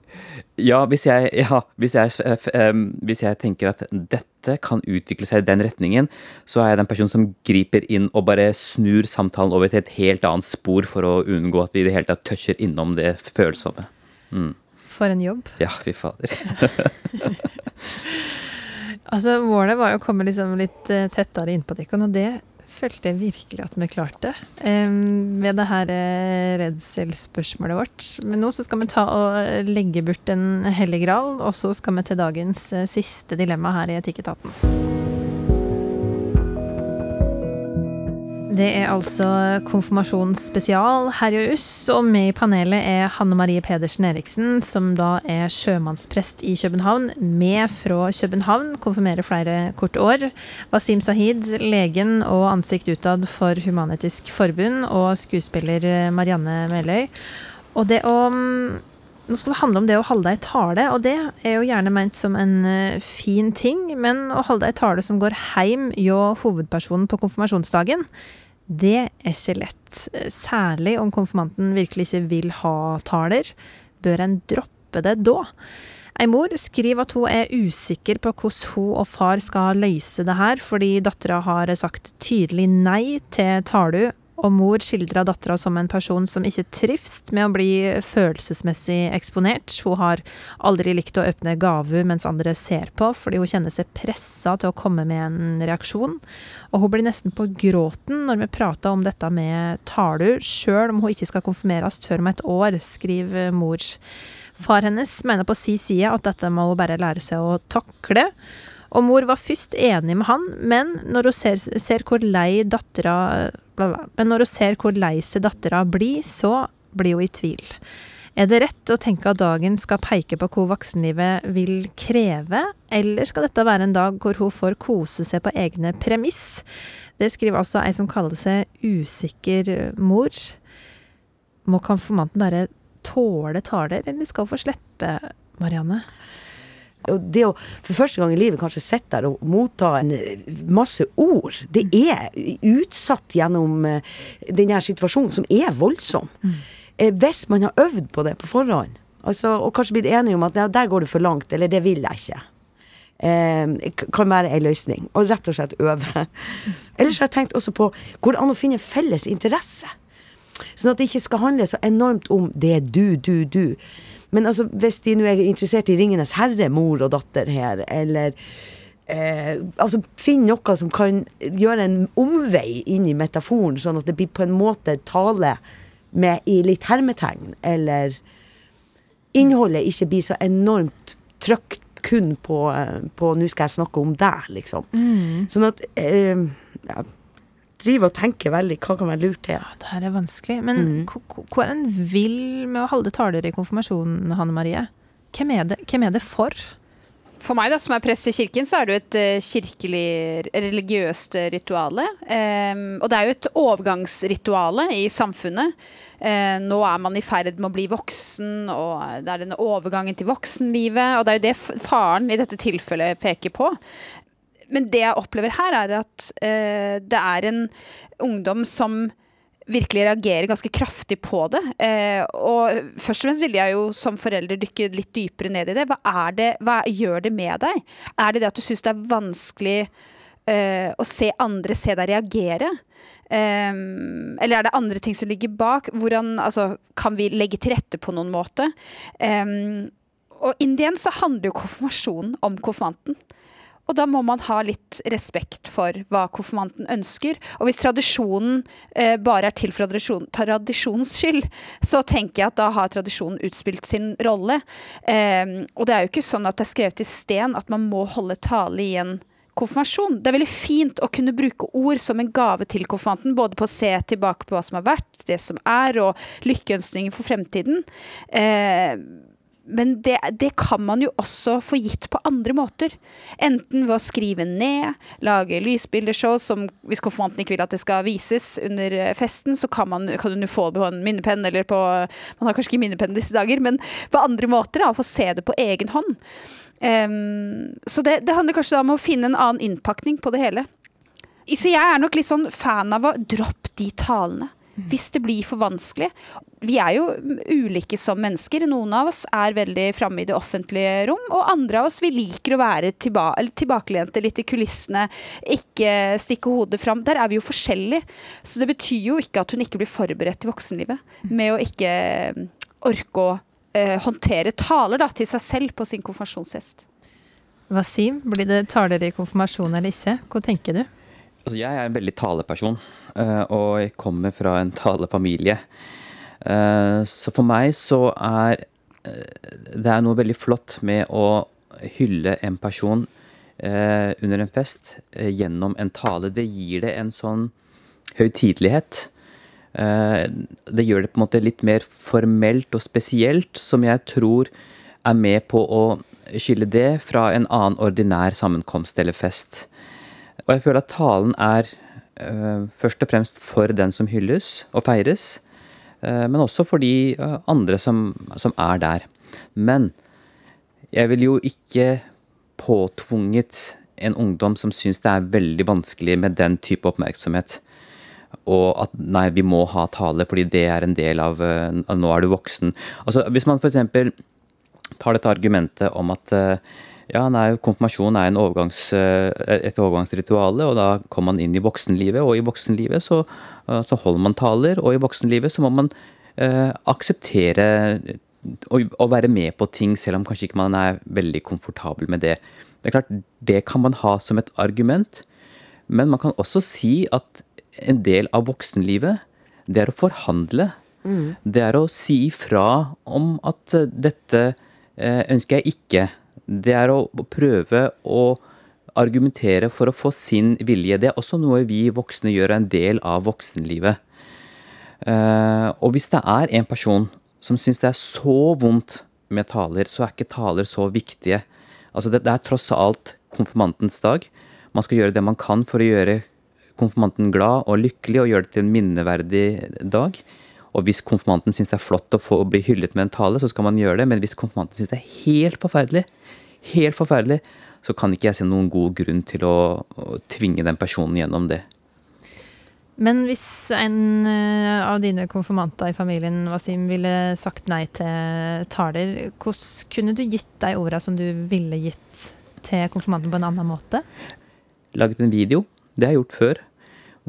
Ja, hvis jeg, <laughs> ja, hvis jeg, eh, hvis jeg tenker at dette kan utvikle seg i den retningen, så er jeg den personen som griper inn og bare snur samtalen over til et helt annet spor for å unngå at vi i det hele tatt toucher innom det følsomme. For en jobb. Ja, fy fader. <laughs> Altså, målet var jo å komme liksom litt uh, tettere innpå dere, og det følte jeg virkelig at vi klarte. Um, ved det her uh, redselsspørsmålet vårt. Men nå så skal vi ta og legge bort en hellig gral, og så skal vi til dagens uh, siste dilemma her i Etikketaten. Det er altså konfirmasjonsspesial her i USS, og med i panelet er Hanne Marie Pedersen Eriksen, som da er sjømannsprest i København, med fra København, konfirmerer flere kort år. Wasim Sahid, legen og ansikt utad for Human-Etisk Forbund, og skuespiller Marianne Meløy. Og det å nå skal det handle om det å holde ei tale, og det er jo gjerne ment som en uh, fin ting, men å holde ei tale som går heim hjå hovedpersonen på konfirmasjonsdagen, det er ikke lett. Særlig om konfirmanten virkelig ikke vil ha taler. Bør en droppe det da? Ei mor skriver at hun er usikker på hvordan hun og far skal løse det her, fordi dattera har sagt tydelig nei til talu, og mor skildrer dattera som en person som ikke trives med å bli følelsesmessig eksponert. Hun har aldri likt å åpne gaver mens andre ser på, fordi hun kjenner seg pressa til å komme med en reaksjon. Og hun blir nesten på gråten når vi prater om dette med talu, sjøl om hun ikke skal konfirmeres før om et år, skriver mor. Far hennes mener på si side at dette må hun bare lære seg å takle. Og mor var først enig med han, men når hun ser, ser hvor lei dattera Men når hun ser hvor lei seg dattera blir, så blir hun i tvil. Er det rett å tenke at dagen skal peke på hva voksenlivet vil kreve, eller skal dette være en dag hvor hun får kose seg på egne premiss? Det skriver altså ei som kaller seg usikker mor. Må konfirmanten bare tåle taler, eller skal hun få slippe, Marianne? Og det å for første gang i livet kanskje sitte der og motta en eh, masse ord, det er utsatt gjennom uh, denne situasjonen som er voldsom. Mm. Uh, hvis man har øvd på det på forhånd, altså, og kanskje blitt enige om at ja, der går det for langt, eller det vil jeg ikke. Eh, kan være ei løsning. Og rett og slett øve. <laughs> Ellers har jeg tenkt også på går det an å finne felles interesse. Sånn at det ikke skal handle så enormt om det du, du, du. Men altså, hvis de nå er interessert i 'Ringenes herre', mor og datter her, eller eh, Altså, finn noe som kan gjøre en omvei inn i metaforen, sånn at det blir på en måte tale med i litt hermetegn, eller innholdet ikke blir så enormt trykt kun på, eh, på 'nå skal jeg snakke om deg', liksom. Mm. Sånn at eh, ja, driver og tenker veldig hva kan være lurt til. Ja, det her er vanskelig. Men mm. hva er en vil med å holde taler i konfirmasjonen, Hanne Marie? Hvem er det, hvem er det for? For meg da, som er prest i kirken, så er det jo et uh, kirkelig, religiøst rituale. Um, og det er jo et overgangsrituale i samfunnet. Uh, nå er man i ferd med å bli voksen, og det er denne overgangen til voksenlivet. Og det er jo det faren i dette tilfellet peker på men det jeg opplever her, er at uh, det er en ungdom som virkelig reagerer ganske kraftig på det. Uh, og først og fremst vil jeg jo som forelder dykke litt dypere ned i det. Hva, er det, hva gjør det med deg? Er det det at du syns det er vanskelig uh, å se andre se deg reagere? Um, eller er det andre ting som ligger bak? Hvordan, altså, kan vi legge til rette på noen måte? Um, og indien så handler jo konfirmasjonen om konfirmanten. Og da må man ha litt respekt for hva konfirmanten ønsker. Og hvis tradisjonen eh, bare er til for tradisjon, tradisjonens skyld, så tenker jeg at da har tradisjonen utspilt sin rolle. Eh, og det er jo ikke sånn at det er skrevet i sten at man må holde tale i en konfirmasjon. Det er veldig fint å kunne bruke ord som en gave til konfirmanten, både på å se tilbake på hva som har vært, det som er, og lykkeønskninger for fremtiden. Eh, men det, det, kan man jo også få gitt på andre måter. Enten ved å skrive ned, lage lysbildeshow som hvis konfirmanten ikke vil at det skal vises under eh, festen, så kan, man, kan du få det på en minnepenn eller på Man har kanskje ikke minnepenn disse dager, men på andre måter. Da, få se det på egen hånd. Um, så det, det handler kanskje da om å finne en annen innpakning på det hele. Så jeg er nok litt sånn fan av å droppe de talene. Hvis det blir for vanskelig. Vi er jo ulike som mennesker. Noen av oss er veldig framme i det offentlige rom, og andre av oss vi liker å være tilba tilbakelente litt i kulissene, ikke stikke hodet fram. Der er vi jo forskjellige. Så det betyr jo ikke at hun ikke blir forberedt til voksenlivet med å ikke orke å uh, håndtere taler da, til seg selv på sin konfirmasjonsfest. Wasim, blir det taler i konfirmasjon eller ikke? Hva tenker du? Altså, jeg er en veldig taleperson, eh, og jeg kommer fra en talefamilie. Eh, så for meg så er eh, det er noe veldig flott med å hylle en person under en fest gjennom en tale. Det gir det en sånn høytidelighet. Det gjør det på en måte litt mer formelt og spesielt, som jeg tror er med på å skille det fra en annen ordinær sammenkomst eller fest. Og jeg føler at talen er først og fremst for den som hylles og feires, men også for de øh, andre som, som, er der. Men jeg vil jo ikke påtvunget en ungdom som syns det er veldig vanskelig med den type oppmerksomhet. Og at nei, vi må ha tale fordi det er en del av, av Nå er du voksen. Altså Hvis man f.eks tar dette argumentet om at eh, ja, nei, konfirmasjon er overgangs, eh, et overgangsrituale, og da kommer man inn i voksenlivet. Og i voksenlivet så, eh, så holder man taler, og i voksenlivet så må man eh, akseptere å være med på ting, selv om kanskje ikke man er veldig komfortabel med det. Det er klart, det kan man ha som et argument, men man kan også si at en del av voksenlivet, det er å forhandle. Mm. Det er å si ifra om at dette Eh, ønsker jeg ikke. Det er å prøve å argumentere for å få sin vilje. Det er også noe vi voksne gjør en del av voksenlivet. Eh, og hvis det er en person som syns det er så vondt med taler, så er ikke taler så viktige. Altså det, er tross alt konfirmantens dag. Man skal gjøre det man kan for å gjøre konfirmanten glad og lykkelig og gjøre det til en minneverdig dag. Og hvis konfirmanten syns det er flott å få bli hyllet med en tale, så skal man gjøre det. Men hvis konfirmanten syns det er helt forferdelig, helt forferdelig, så kan ikke jeg se noen god grunn til å, å tvinge den personen gjennom det. Men hvis en eh, av dine konfirmanter i familien Wasim, ville sagt nei til taler, hvordan kunne du gitt de orda som du ville gitt til konfirmanten på en annen måte? Laget en video. Det har jeg gjort før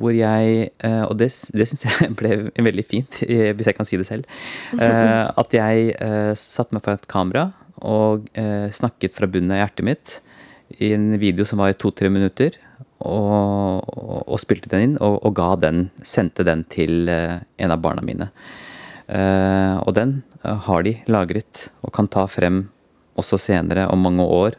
hvor jeg eh, Og det, det syns jeg <laughs> ble veldig fint, hvis jeg kan si det selv. Eh, at jeg eh, satte meg foran et kamera og snakket fra bunnen av hjertet mitt i en video som var i to-tre minutter. Og, og, og, spilte den inn, og, og, ga den, sendte den til en av barna mine. og den har de lagret og kan ta frem også senere, om mange år,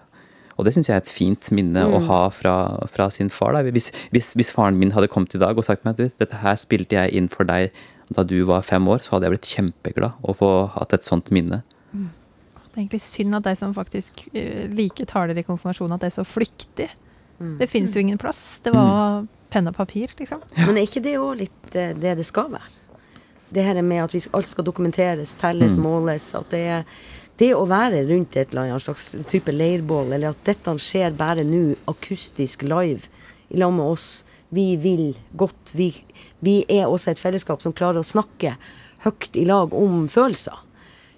og det syns jeg er et fint minne mm. å ha fra, fra sin far. Hvis, hvis, hvis, faren min hadde kommet i dag og sagt meg at dette her spilte jeg inn for deg da du var fem år, så hadde jeg blitt kjempeglad å få hatt et sånt minne. Mm. Det er egentlig synd at de som faktisk uh, liker taler i konfirmasjonen, at det er så flyktig. Mm. Det finnes jo ingen plass. Det var mm. penn og papir, liksom. Ja. Men er ikke det òg litt uh, det det skal være? Det her med at vi, alt skal dokumenteres, telles, mm. måles. At det er det å være rundt et eller annet slags type leirbål, eller at dette skjer bare nå akustisk live i lag med oss Vi vil godt. Vi, vi, er også et fellesskap som klarer å snakke høyt i lag om følelser.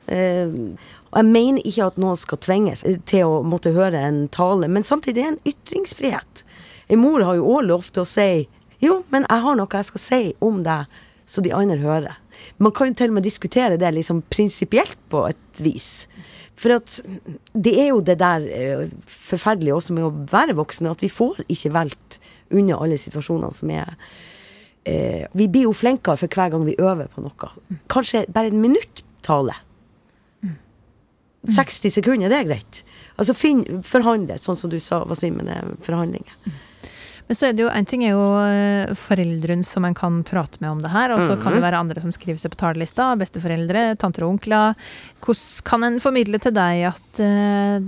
Uh, og Jeg mener ikke at noen skal tvinges til å måtte høre en tale, men samtidig er det en ytringsfrihet. En mor har jo òg lov til å si jo, men jeg har noe jeg skal si om deg, så de andre hører. Man kan jo til og med diskutere det liksom prinsipielt på et vis. For at det er jo det der uh, forferdelige også med å være voksne, at vi får ikke valgt unna alle situasjonene som er eh, Vi blir jo flinkere for hver gang vi øver på noe. Kanskje bare en minutt tale. 60 sekunder, det er greit. Altså finn, forhandle, sånn som du sa, Wasim, med forhandlinger. Men så er det jo en ting er jo eh, foreldrene som en kan prate med om det her, og så kan det mhm. være andre som skriver seg på talerlista. Besteforeldre, tanter og onkler. Hvordan kan en formidle til deg at uh,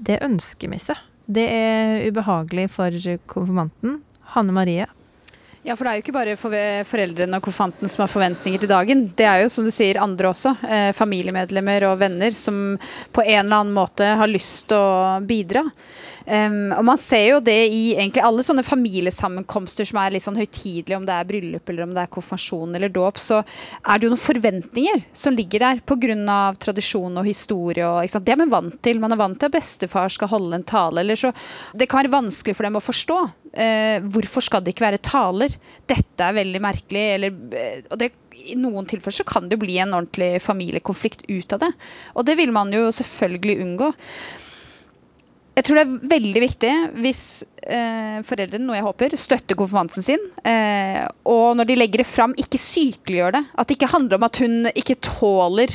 det ønsker vi seg? Det er ubehagelig for konfirmanten. Hanne Marie, ja, for det er jo ikke bare for foreldrene og konfirmanten som har forventninger til dagen. Det er jo, som du sier, andre også. Eh, familiemedlemmer og venner som på en eller annen måte har lyst til å bidra. Um, og man ser jo det i egentlig alle sånne familiesammenkomster som er litt sånn høytidelige, om det er bryllup eller om det er konfirmasjon eller dåp, så er det jo noen forventninger som ligger der pga. tradisjon og historie. Og, det er man vant til. Man er vant til at bestefar skal holde en tale. Eller så, det kan være vanskelig for dem å forstå. Uh, hvorfor skal det ikke være taler? Dette er veldig merkelig. Eller, uh, og det, I noen tilfeller så kan det bli en ordentlig familiekonflikt ut av det. Og det vil man jo selvfølgelig unngå. Jeg tror det er veldig viktig hvis eh, foreldrene, noe jeg håper, støtter konfirmanten sin. Eh, og når de legger det fram, ikke sykeliggjør det. At det ikke handler om at hun ikke tåler,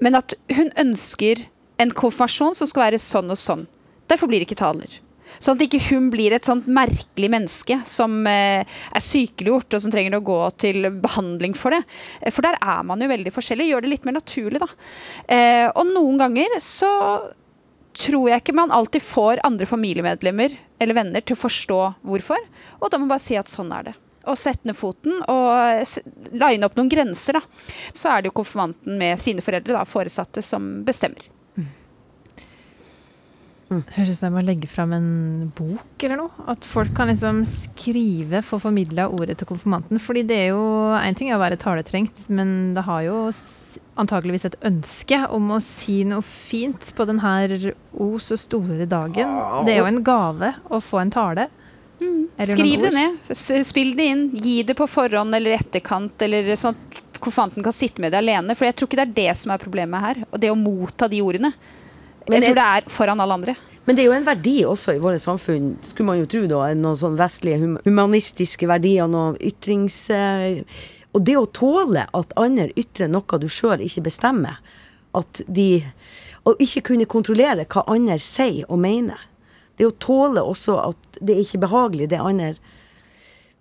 men at hun ønsker en konfirmasjon som skal være sånn og sånn. Derfor blir det ikke taler. Sånn at ikke hun blir et sånt merkelig menneske som eh, er sykeliggjort og som trenger å gå til behandling for det. For der er man jo veldig forskjellig. Gjør det litt mer naturlig, da. Eh, og noen ganger så tror jeg ikke man alltid får andre familiemedlemmer eller venner til å forstå hvorfor. Og da må man bare si at sånn er det. Og sette ned foten og line opp noen grenser. da. Så er det jo konfirmanten med sine foreldre, da, foresatte, som bestemmer. Høres ut som jeg må legge fram en bok eller noe. At folk kan liksom skrive, få formidla ordet til konfirmanten. Fordi det er jo En ting er å være taletrengt, men det har jo s- antageligvis et ønske om å si noe fint på denne o så store dagen. Det er jo en gave å få en tale. Mm. Skriv det ned. Spill det inn. Gi det på forhånd eller etterkant, eller sånn at konfirmanten kan sitte med det alene. For jeg tror ikke det er det som er problemet her. Og det å motta de ordene. Men Jeg tror det er foran alle andre. Men det er jo en verdi også i våre samfunn, skulle man jo tro, da, noen sånn vestlige humanistiske verdier, noe ytrings... eh, og det å tåle at andre ytrer noe du sjøl ikke bestemmer, at de Og ikke kunne kontrollere hva andre sier og mener. Det å tåle også at det er ikke behagelig, det andre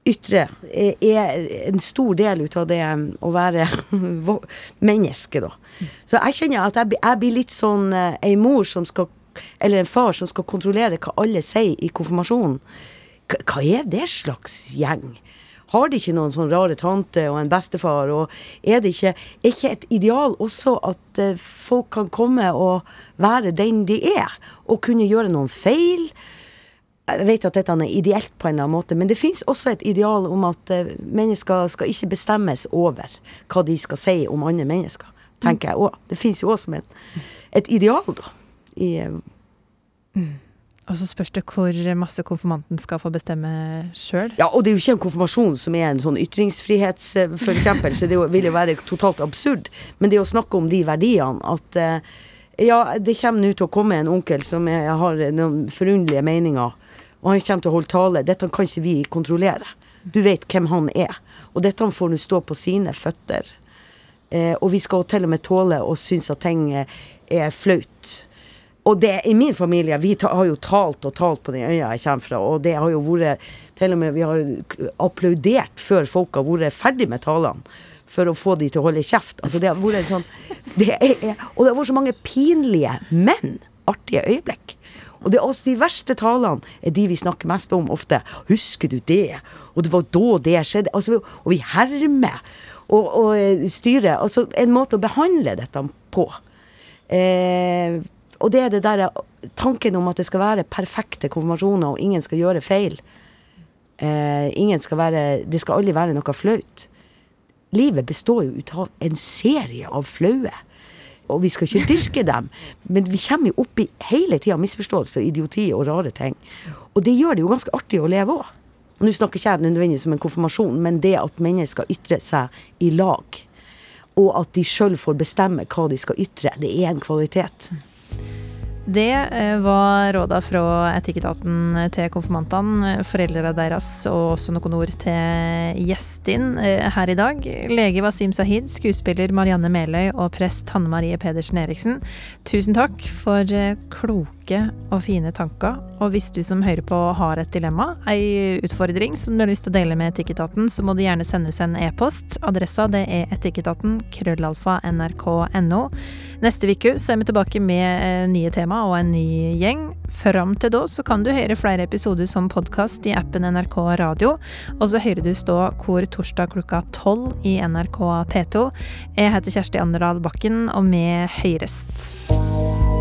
ytrer, er en stor del ut av det um, å være <laughs> menneske, da. Så jeg kjenner at jeg, jeg blir litt sånn eh, ei mor som skal Eller en far som skal kontrollere hva alle sier i konfirmasjonen. Hva er det slags gjeng? Har de ikke noen sånn rare tante og en bestefar? Og er det ikke, er ikke et ideal også at eh, folk kan komme og være den de er? Og kunne gjøre noen feil? jeg vet at dette er ideelt på en eller annen måte, men det fins også et ideal om at eh, mennesker skal ikke bestemmes over hva de skal si om andre mennesker, tenker jeg òg. Det fins jo òg som et, et ideal, da. I, eh, Og så spørs det hvor masse konfirmanten skal få bestemme sjøl. ja, og det er jo ikke en konfirmasjon som er en sånn ytringsfrihetsforkjempelse, det vil jo være totalt absurd. Men det å snakke om de verdiene at eh, ja, det kommer nå til å komme en onkel som har noen forunderlige meninger, og han kommer til å holde tale. Dette kan ikke vi kontrollere. Du vet hvem han er. Og dette får nå stå på sine føtter. Eh, og vi skal til og med tåle å synes at ting eh, er flaut. Og det i min familie, vi har jo talt og talt på den øya jeg kommer fra, og det har jo vært Til og med vi har applaudert før folk har vært ferdig med talene. For å få de til å holde kjeft. Altså det har vært sånn det er, Og det har vært så mange pinlige, men artige øyeblikk. Og det er også de verste talene er de vi snakker mest om ofte. Husker du det? Og det var da det skjedde. Altså, og vi hermer og, og eh, styrer. Altså en måte å behandle dette på. Eh, og det er det der tanken om at det skal være perfekte konfirmasjoner, og ingen skal gjøre feil. Eh, ingen skal være Det skal aldri være noe flaut. Livet består jo ut av en serie av flaue. Og vi skal ikke dyrke dem, men vi kommer jo opp i hele tida misforståelser, idioti og rare ting. Og det gjør det jo ganske artig å leve òg. Nå snakker ikke jeg nødvendigvis om en konfirmasjon, men det at mennesker ytrer seg i lag. Og at de sjøl får bestemme hva de skal ytre, det er en kvalitet. Det eh, var råda fra Etikketaten til konfirmantene, foreldra deres, og også noen ord til gjestene eh, her i dag. Lege Wasim Sahid, skuespiller Marianne Meløy og prest Hanne Marie Pedersen Eriksen. Tusen takk for eh, kloke og fine tanker. Og hvis du som hører på har et dilemma, ei utfordring som du har lyst til å dele med Etikketaten, så må du gjerne sende oss en e-post. Adressa det er etikketaten krøllalfa nrk.no. Neste uke så er vi tilbake med eh, nye tema og en ny gjeng. Fram til da så kan du høre flere episoder som podkast i appen NRK Radio. Og så hører du stå hvor torsdag klokka tolv i NRK P2. Jeg heter Kjersti Anderdal Bakken, og vi høyrest.